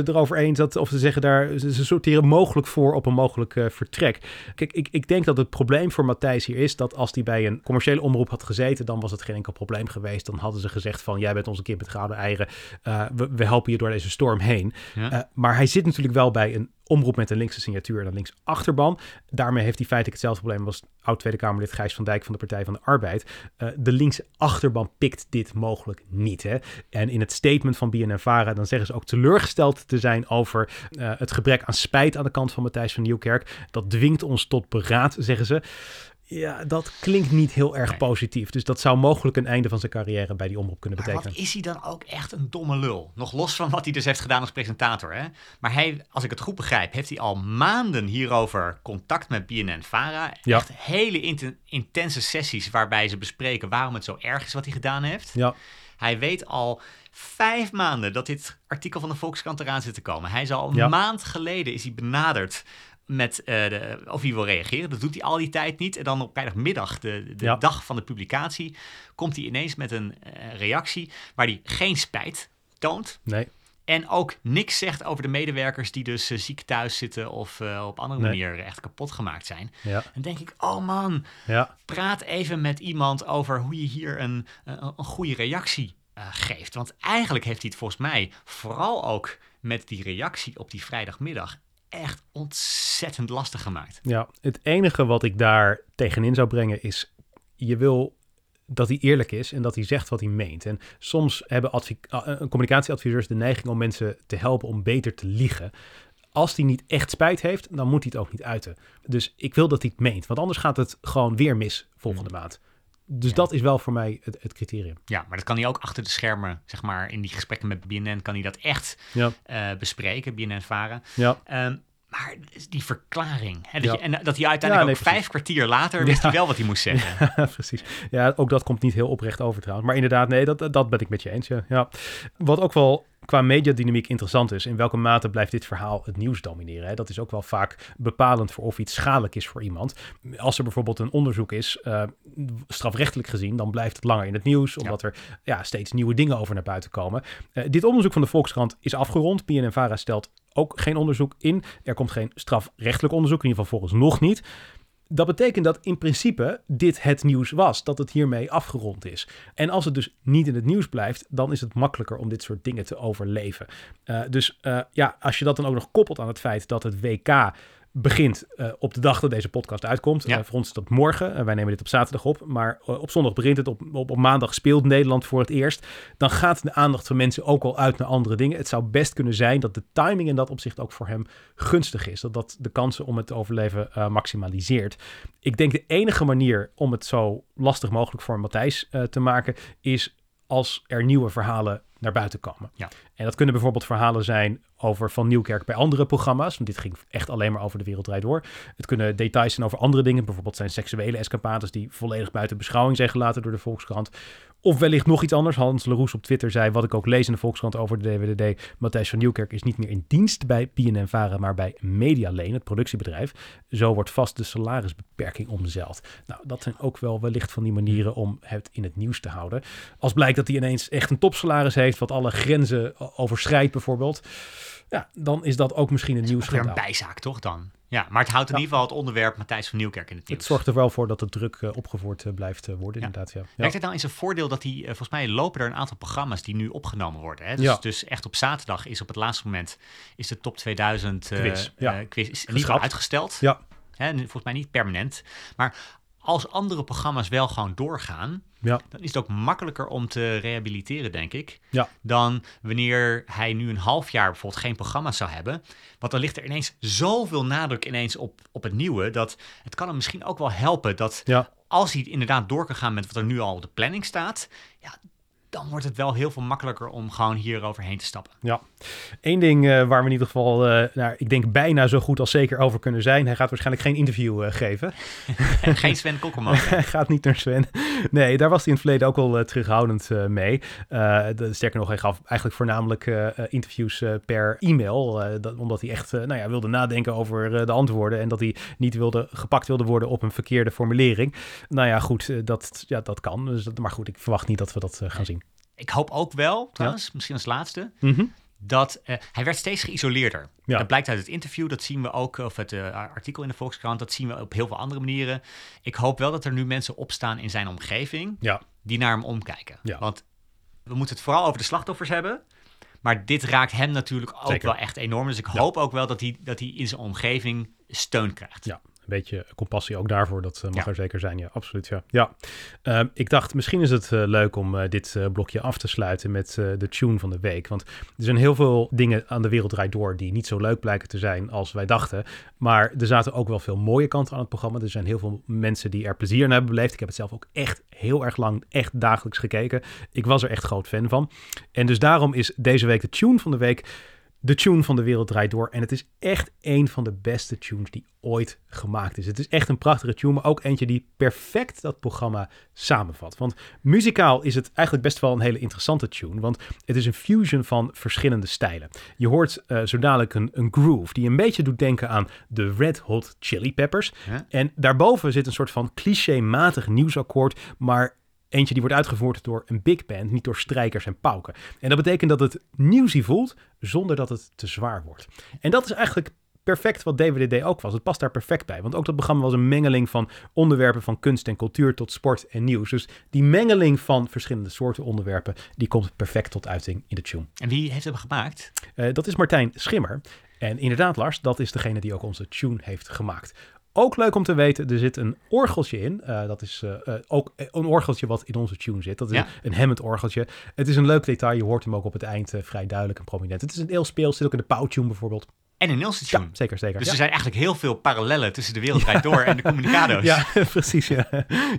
100% erover eens. Dat, of ze zeggen daar, ze, ze sorteren mogelijk voor op een mogelijk vertrek. Kijk, ik, ik denk dat het probleem voor Matthijs hier is dat als hij bij een commerciële omroep had gezeten, dan was het geen enkel probleem geweest. Dan hadden ze gezegd van, jij bent onze kind met gouden eieren. We, we helpen je door deze storm heen. Ja. Maar hij zit natuurlijk wel bij een omroep met een linkse signatuur en een links achterban. Daarmee heeft hij feitelijk hetzelfde probleem als oud-Tweede Kamerlid Gijs van Dijk van de Partij van de Arbeid. Eh, de linkse achterban pikt dit mogelijk niet. Hè? En in het statement van BNNVARA dan zeggen ze ook teleurgesteld te zijn over eh, het gebrek aan spijt aan de kant van Matthijs van Nieuwkerk. Dat dwingt ons tot beraad, zeggen ze. Ja, dat klinkt niet heel erg Nee. positief. Dus dat zou mogelijk een einde van zijn carrière bij die omroep kunnen Maar betekenen. wat is hij dan ook echt een domme lul? Nog los van wat hij dus heeft gedaan als presentator. Hè? Maar hij, als ik het goed begrijp, heeft hij al maanden hierover contact met BNN-Vara. Ja. Echt hele inten- intense sessies waarbij ze bespreken waarom het zo erg is wat hij gedaan heeft. Ja, Hij weet al vijf maanden dat dit artikel van de Volkskrant eraan zit te komen. Hij is al een Ja. maand geleden is hij benaderd met eh, de, of hij wil reageren. Dat doet hij al die tijd niet. En dan op vrijdagmiddag, de, de Ja. dag van de publicatie, komt hij ineens met een eh, reactie waar hij geen spijt toont. nee. En ook niks zegt over de medewerkers die dus eh, ziek thuis zitten of eh, op andere Nee. manier echt kapot gemaakt zijn. Ja, Dan denk ik, oh man, ja. praat even met iemand over hoe je hier een, een, een goede reactie eh, geeft. Want eigenlijk heeft hij het volgens mij vooral ook met die reactie op die vrijdagmiddag echt ontzettend lastig gemaakt. Ja, het enige wat ik daar tegenin zou brengen is, je wil dat hij eerlijk is en dat hij zegt wat hij meent. En soms hebben uh, uh, communicatieadviseurs de neiging om mensen te helpen om beter te liegen. Als hij niet echt spijt heeft, dan moet hij het ook niet uiten. Dus ik wil dat hij het meent, want anders gaat het gewoon weer mis volgende maand. Dus Ja. dat is wel voor mij het, het criterium. Ja, maar dat kan hij ook achter de schermen, zeg maar, in die gesprekken met BNN kan hij dat echt Ja, eh, bespreken, BNN-Varen. ja, Ehm, maar die verklaring, hè, dat Ja. je, en dat hij uiteindelijk Ja, nee, ook vijf kwartier later wist Ja. hij wel wat hij moest zeggen. precies. Ja, ook dat komt niet heel oprecht over trouwens. Maar inderdaad, nee, dat, dat ben ik met je eens. Ja. ja. Wat ook wel qua mediadynamiek interessant is, in welke mate blijft dit verhaal het nieuws domineren? Hè? Dat is ook wel vaak bepalend voor of iets schadelijk is voor iemand. Als er bijvoorbeeld een onderzoek is, eh, strafrechtelijk gezien, dan blijft het langer in het nieuws, omdat er ja, steeds nieuwe dingen over naar buiten komen. Eh, dit onderzoek van de Volkskrant is afgerond. BNNVARA stelt ook geen onderzoek in. Er komt geen strafrechtelijk onderzoek, in ieder geval volgens nog niet. Dat betekent dat in principe dit het nieuws was, dat het hiermee afgerond is. En als het dus niet in het nieuws blijft, dan is het makkelijker om dit soort dingen te overleven. Uh, dus uh, ja, als je dat dan ook nog koppelt aan het feit dat het WK begint uh, op de dag dat deze podcast uitkomt. Ja. Uh, voor ons is dat morgen. Uh, wij nemen dit op zaterdag op. Maar op zondag begint het. Op, op, op, maandag speelt Nederland voor het eerst. Dan gaat de aandacht van mensen ook al uit naar andere dingen. Het zou best kunnen zijn dat de timing in dat opzicht ook voor hem gunstig is. Dat dat de kansen om het te overleven maximaliseert. Ik denk de enige manier om het zo lastig mogelijk voor Matthijs te maken is als er nieuwe verhalen naar buiten komen. Ja. En dat kunnen bijvoorbeeld verhalen zijn over Van Nieuwkerk bij andere programma's. Want dit ging echt alleen maar over de wereld draait door. Het kunnen details zijn over andere dingen. Bijvoorbeeld zijn seksuele escapades die volledig buiten beschouwing zijn gelaten door de Volkskrant. Of wellicht nog iets anders. Hans Leroes op Twitter zei, wat ik ook lees in de Volkskrant over de DWDD. Matthijs van Nieuwkerk is niet meer in dienst bij BNN-Vara, maar bij Medialeen, het productiebedrijf. Zo wordt vast de salarisbeperking omzeild. Nou, dat zijn ook wel wellicht van die manieren om het in het nieuws te houden. Als blijkt dat hij ineens echt een topsalaris heeft, wat alle grenzen overschrijdt bijvoorbeeld. Ja, dan is dat ook misschien een nieuws. een bijzaak, toch dan? Ja, maar het houdt in ja. ieder geval het onderwerp Matthijs van Nieuwkerk in het nieuws. Het zorgt er wel voor dat de druk uh, opgevoerd uh, blijft uh, worden, ja. inderdaad. Ja. Het nou in zijn voordeel dat hij, volgens mij lopen er een aantal programma's die nu opgenomen worden. Hè? Dus, dus echt op zaterdag is op het laatste moment is de top 2000 quiz, quiz is in ieder geval uitgesteld. Ja. Hè? Volgens mij niet permanent. Maar als andere programma's wel gewoon doorgaan, ja. dan is het ook makkelijker om te rehabiliteren, denk ik. Ja. Dan wanneer hij nu een half jaar bijvoorbeeld geen programma zou hebben. Want dan ligt er ineens zoveel nadruk ineens op, op het nieuwe. Dat het kan hem misschien ook wel helpen dat ja. als hij inderdaad door kan gaan met wat er nu al op de planning staat. Ja, dan wordt het wel heel veel makkelijker om gewoon hier overheen te stappen. Ja, Eén ding eh, waar we in ieder geval, eh, nou, ik denk bijna zo goed als zeker over kunnen zijn. Hij gaat waarschijnlijk geen interview eh, geven. geen Sven Kokkelman. hij gaat niet naar Sven. Nee, daar was hij in het verleden ook al terughoudend mee. De, sterker nog, hij gaf eigenlijk voornamelijk interviews per e-mail. Dat, omdat hij echt nou ja, wilde nadenken over de antwoorden. En dat hij niet wilde, gepakt wilde worden op een verkeerde formulering. Nou ja, goed, dat, ja, dat kan. Dus, maar goed, ik verwacht niet dat we dat gaan zien. Ik hoop ook wel, trouwens, misschien als laatste, mhm. dat uh, hij werd steeds geïsoleerder. Ja. Dat blijkt uit het interview, dat zien we ook, of het uh, artikel in de Volkskrant, dat zien we op heel veel andere manieren. Ik hoop wel dat er nu mensen opstaan in zijn omgeving ja. die naar hem omkijken. Want we moeten het vooral over de slachtoffers hebben. Maar dit raakt hem natuurlijk ook wel echt enorm. Dus ik hoop ook wel dat hij, dat hij in zijn omgeving steun krijgt. Ja, beetje compassie ook daarvoor. Dat uh, mag er zeker zijn. Ja, absoluut. Ja. ja. Ehm, ik dacht, misschien is het uh, leuk om uh, dit blokje af te sluiten met de tune van de week. Want er zijn heel veel dingen aan de wereld draait door die niet zo leuk blijken te zijn als wij dachten. Maar er zaten ook wel veel mooie kanten aan het programma. Er zijn heel veel mensen die er plezier in hebben beleefd. Ik heb het zelf ook echt heel erg lang, echt dagelijks gekeken. Ik was er echt groot fan van. En dus daarom is deze week de tune van de week de tune van de wereld draait door. En het is echt een van de beste tunes die ooit gemaakt is. Het is echt een prachtige tune, maar ook eentje die perfect dat programma samenvat. Want muzikaal is het eigenlijk best wel een hele interessante tune. Want het is een fusion van verschillende stijlen. Je hoort uh, zo dadelijk een, een, groove die een beetje doet denken aan de Red Hot Chili Peppers. En daarboven zit een soort van clichématig nieuwsakkoord, maar Eentje die wordt uitgevoerd door een big band, niet door strijkers en pauken. En dat betekent dat het nieuwsie voelt zonder dat het te zwaar wordt. En dat is eigenlijk perfect wat DWDD ook was. Het past daar perfect bij. Want ook dat programma was een mengeling van onderwerpen van kunst en cultuur tot sport en nieuws. Dus die mengeling van verschillende soorten onderwerpen, die komt perfect tot uiting in de tune. En wie heeft hem gemaakt? Uh, dat is Martijn Schimmer. En inderdaad, Lars, dat is degene die ook onze tune heeft gemaakt. Ook leuk om te weten, er zit een orgeltje in. Uh, dat is uh, ook een orgeltje wat in onze tune zit. Dat is een Hammond orgeltje. Het is een leuk detail. Je hoort hem ook op het eind vrij duidelijk en prominent. Het is een heel speel. Zit ook in de pauwtune bijvoorbeeld. En een Nielsen tune. Ja, zeker, zeker. Dus er zijn eigenlijk heel veel parallellen tussen de wereldrijd door en de communicado's. Ja, precies. Ja.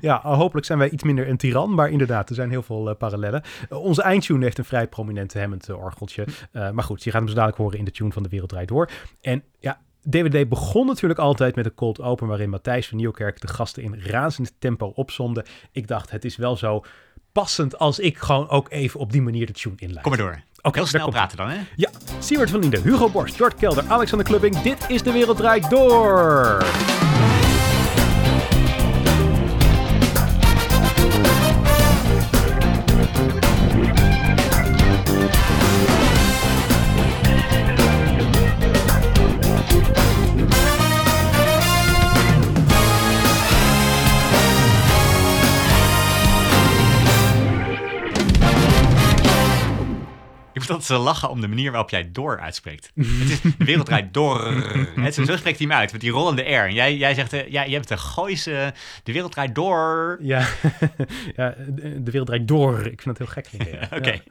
ja, hopelijk zijn wij iets minder een tiran, maar inderdaad, er zijn heel veel parallellen. onze eindtune heeft een vrij prominente Hammond orgeltje. maar goed, je gaat hem zo dadelijk horen in de tune van de wereldrijd door. En ja, DVD begon natuurlijk altijd met een cold open waarin Matthijs van Nieuwkerk de gasten in razend tempo opzonde. Ik dacht, het is wel zo passend als ik gewoon ook even op die manier de tune inleid. Kom maar door. Ook Heel snel praten dan, hè? Ja, Siewert van Linden, Hugo Borst, Jort Kelder, Alexander Klubbing. Dit is De Wereld Draait Door. Dat ze lachen om de manier waarop jij door uitspreekt. het is, de wereld draait door. Het, zo spreekt hij hem uit, met die rollende R. En jij, jij zegt, uh, ja, je hebt de Gooise, de wereld draait door. Ja, ja de wereld draait door. Ik vind het heel gek. Oké.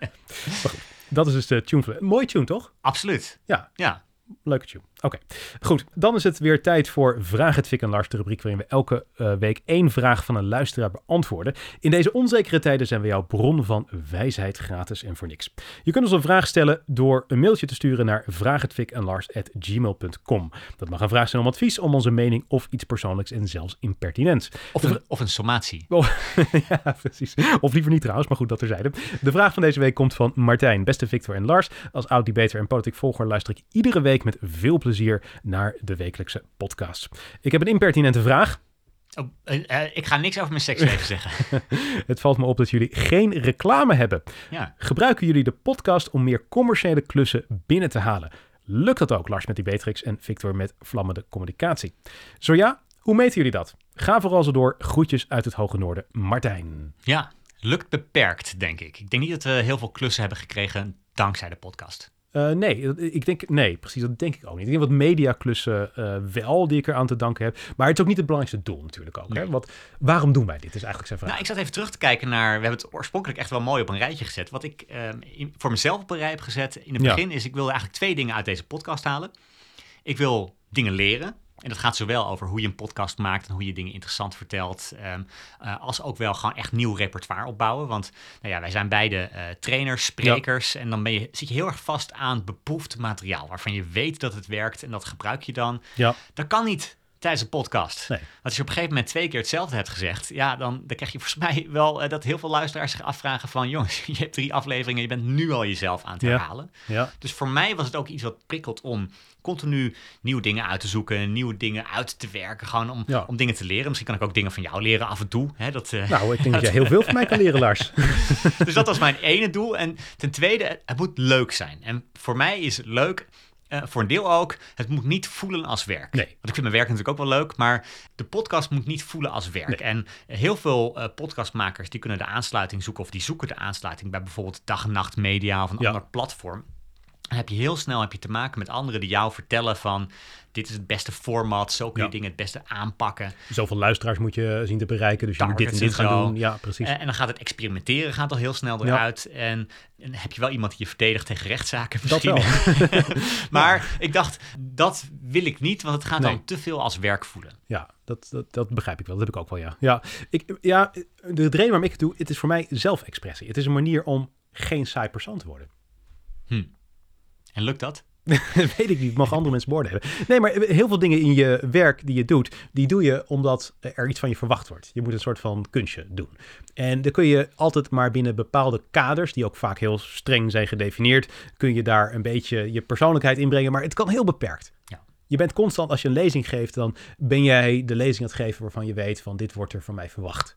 Dat is dus de tune. Mooi tune, toch? Absoluut. Ja. Ja. Leuke tune. Oké, goed. Dan is het weer tijd voor Vraag het Fik en Lars, de rubriek waarin we elke uh, week één vraag van een luisteraar beantwoorden. In deze onzekere tijden zijn we jouw bron van wijsheid gratis en voor niks. Je kunt ons een vraag stellen door een mailtje te sturen naar vraaghetfikenlars.gmail.com. Dat mag een vraag zijn om advies, om onze mening of iets persoonlijks en zelfs impertinent. Of een, of een sommatie. Oh, ja, precies. Of liever niet trouwens, maar goed dat er zeiden. De vraag van deze week komt van Martijn. Beste Victor en Lars, als oud-debater en politiek volger luister ik iedere week met veel plezier naar de wekelijkse podcast. Ik heb een impertinente vraag. Oh, uh, ik ga niks over mijn seksleven zeggen. het valt me op dat jullie geen reclame hebben. Ja. Gebruiken jullie de podcast om meer commerciële klussen binnen te halen? Lukt dat ook, Lars met die Beatrix en Victor met vlammende communicatie? Zo ja, hoe meten jullie dat? Ga vooral zo door. Groetjes uit het Hoge Noorden. Martijn. Ja, lukt beperkt, denk ik. Ik denk niet dat we heel veel klussen hebben gekregen dankzij de podcast. Uh, nee, ik denk, nee, precies, dat denk ik ook niet. Ik denk wat mediaklussen uh, wel, die ik er aan te danken heb. Maar het is ook niet het belangrijkste doel natuurlijk ook. Hè? Want waarom doen wij dit, is eigenlijk zijn vraag. Nou, ik zat even terug te kijken naar, we hebben het oorspronkelijk echt wel mooi op een rijtje gezet. Wat ik uh, voor mezelf op een rij heb gezet in het begin is, ik wilde eigenlijk twee dingen uit deze podcast halen. Ik wil dingen leren. En dat gaat zowel over hoe je een podcast maakt en hoe je dingen interessant vertelt, ehm, eh, als ook wel gewoon echt nieuw repertoire opbouwen. Want nou ja, wij zijn beide eh, trainers, sprekers en dan ben je, zit je heel erg vast aan beproefd materiaal waarvan je weet dat het werkt en dat gebruik je dan. Ja. Dat kan niet tijdens een podcast. Nee. Als je op een gegeven moment twee keer hetzelfde hebt gezegd, ja, dan, dan krijg je volgens mij wel eh, dat heel veel luisteraars zich afvragen van, jongens, je hebt drie afleveringen, je bent nu al jezelf aan het Ja. herhalen. Ja. Dus voor mij was het ook iets wat prikkelt om continu nieuwe dingen uit te zoeken, nieuwe dingen uit te werken, gewoon om, Ja. om dingen te leren. Misschien kan ik ook dingen van jou leren af en toe. Hè, dat, eh, Nou, ik denk dat jij heel veel van mij kan leren, Lars. dus dat was mijn ene doel. En ten tweede, het moet leuk zijn. En voor mij is het leuk, eh, voor een deel ook, het moet niet voelen als werk. Nee. Want ik vind mijn werk natuurlijk ook wel leuk, maar de podcast moet niet voelen als werk. Nee. En heel veel eh, podcastmakers die kunnen de aansluiting zoeken of die zoeken de aansluiting bij bijvoorbeeld dag en nacht media of een Ja. ander platform. Dan heb je heel snel heb je te maken met anderen die jou vertellen van dit is het beste format, zo kun je Ja. dingen het beste aanpakken. Zoveel luisteraars moet je zien te bereiken, dus je moet dit en dit gaan zo. doen. Ja, precies. En, en dan gaat het experimenteren gaat al heel snel Ja. eruit. En, en heb je wel iemand die je verdedigt tegen rechtszaken Dat misschien. wel. maar ik dacht, dat wil ik niet, want het gaat Nee. dan te veel als werk voelen. Ja, dat, dat, dat begrijp ik wel. Dat heb ik ook wel, ja. Ja, ik, ja de reden waarom ik het doe, het is voor mij zelfexpressie. Het is een manier om geen saai persoon te worden. En lukt dat? Weet ik niet, mag andere mensen beoordelen. Nee, maar heel veel dingen in je werk die je doet, die doe je omdat er iets van je verwacht wordt. Je moet een soort van kunstje doen. En dan kun je altijd maar binnen bepaalde kaders, die ook vaak heel streng zijn gedefinieerd, kun je daar een beetje je persoonlijkheid inbrengen, maar het kan heel beperkt. Ja. Je bent constant, als je een lezing geeft, dan ben jij de lezing aan het geven waarvan je weet van dit wordt er van mij verwacht.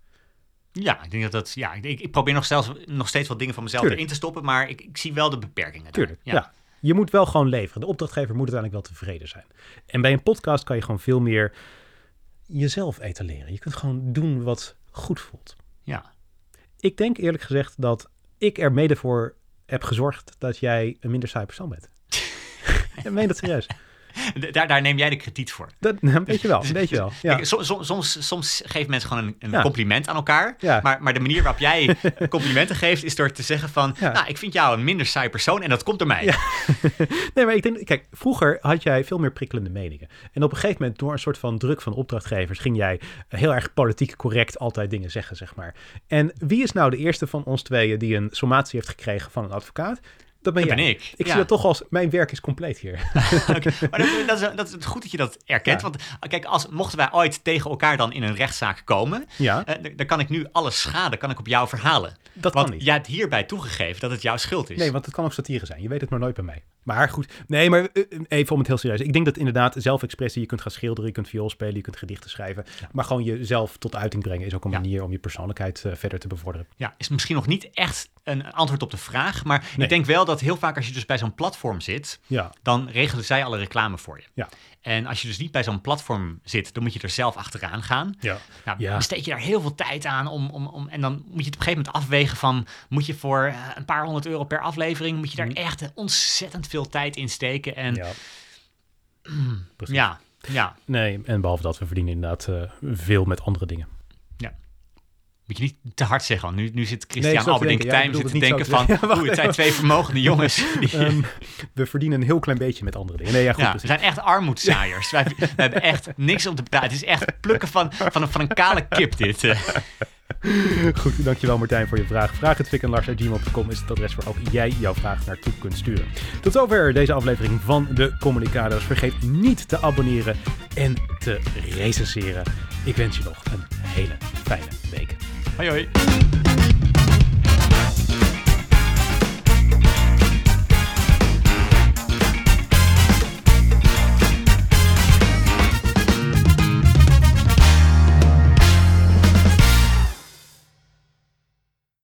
Ja, ik denk dat dat. Ja, ik, ik probeer nog, zelfs, nog steeds wat dingen van mezelf Tuurlijk. erin te stoppen, maar ik, ik zie wel de beperkingen. daar. Tuurlijk, ja. Je moet wel gewoon leveren. De opdrachtgever moet uiteindelijk wel tevreden zijn. En bij een podcast kan je gewoon veel meer jezelf etaleren. Je kunt gewoon doen wat goed voelt. ja. Ik denk eerlijk gezegd dat ik er mede voor heb gezorgd dat jij een minder saai persoon bent. ik meen dat serieus. Daar, daar neem jij de krediet voor. Dat, een beetje wel, een beetje wel. Ja. Soms, soms geven mensen gewoon een, compliment aan elkaar. Maar, maar de manier waarop jij complimenten geeft, is door te zeggen van... Nou, ik vind jou een minder saai persoon en dat komt door mij. Nee, maar ik denk, kijk, vroeger had jij veel meer prikkelende meningen. En op een gegeven moment, door een soort van druk van opdrachtgevers, ging jij heel erg politiek correct altijd dingen zeggen, zeg maar. En wie is nou de eerste van ons tweeën die een sommatie heeft gekregen van een advocaat? Dat ben Dat jij. ben ik. Ik ja. zie dat toch als, mijn werk is compleet hier. Maar dat, dat, is, dat is goed dat je dat erkent. Ja. Want kijk, als, mochten wij ooit tegen elkaar dan in een rechtszaak komen... Ja, eh, dan- kan ik nu alle schade kan ik op jou verhalen. dat Want kan niet. jij hebt hierbij toegegeven dat het jouw schuld is. Nee, want het kan ook satire zijn. Je weet het maar nooit bij mij. Maar goed, nee, maar eh, even om het heel serieus. Ik denk dat inderdaad zelfexpressie, je kunt gaan schilderen, je kunt viool spelen, je kunt gedichten schrijven. Maar gewoon jezelf tot uiting brengen is ook een manier om je persoonlijkheid eh, verder te bevorderen. Ja, is misschien nog niet echt een antwoord op de vraag. Maar Nee. ik denk wel dat heel vaak als je dus bij zo'n platform zit... Ja, dan regelen zij alle reclame voor je. Ja. En als je dus niet bij zo'n platform zit, dan moet je er zelf achteraan gaan. ja. Nou, Ja. besteed je daar heel veel tijd aan om, om, om, en dan moet je het op een gegeven moment afwegen van, moet je voor eh, een paar honderd euro per aflevering, moet je daar Mhm. echt ontzettend veel tijd in steken. En ja, ja, ja. Nee, en behalve dat, we verdienen inderdaad eh, veel met andere dingen. Moet je niet te hard zeggen, want nu, nu zit Nee, Christian Alberdink ja, Tijm ik zit te denken van. Ja, oeh, het zijn twee vermogende jongens. Die, Ehm, we verdienen een heel klein beetje met andere dingen. Nee, ja, goed, ja, we zijn echt armoedzaaiers. Wij, we hebben echt niks om te praten. Het is echt plukken van, van, een, van een kale kip dit. Goed, dankjewel Martijn voor je vraag. Vraag het Fik en Lars gmail.com is het adres waar ook jij jouw vraag naartoe kunt sturen. Tot zover deze aflevering van de Communicaders. Vergeet niet te abonneren en te recenseren. Ik wens je nog een hele fijne week. Hoi hoi.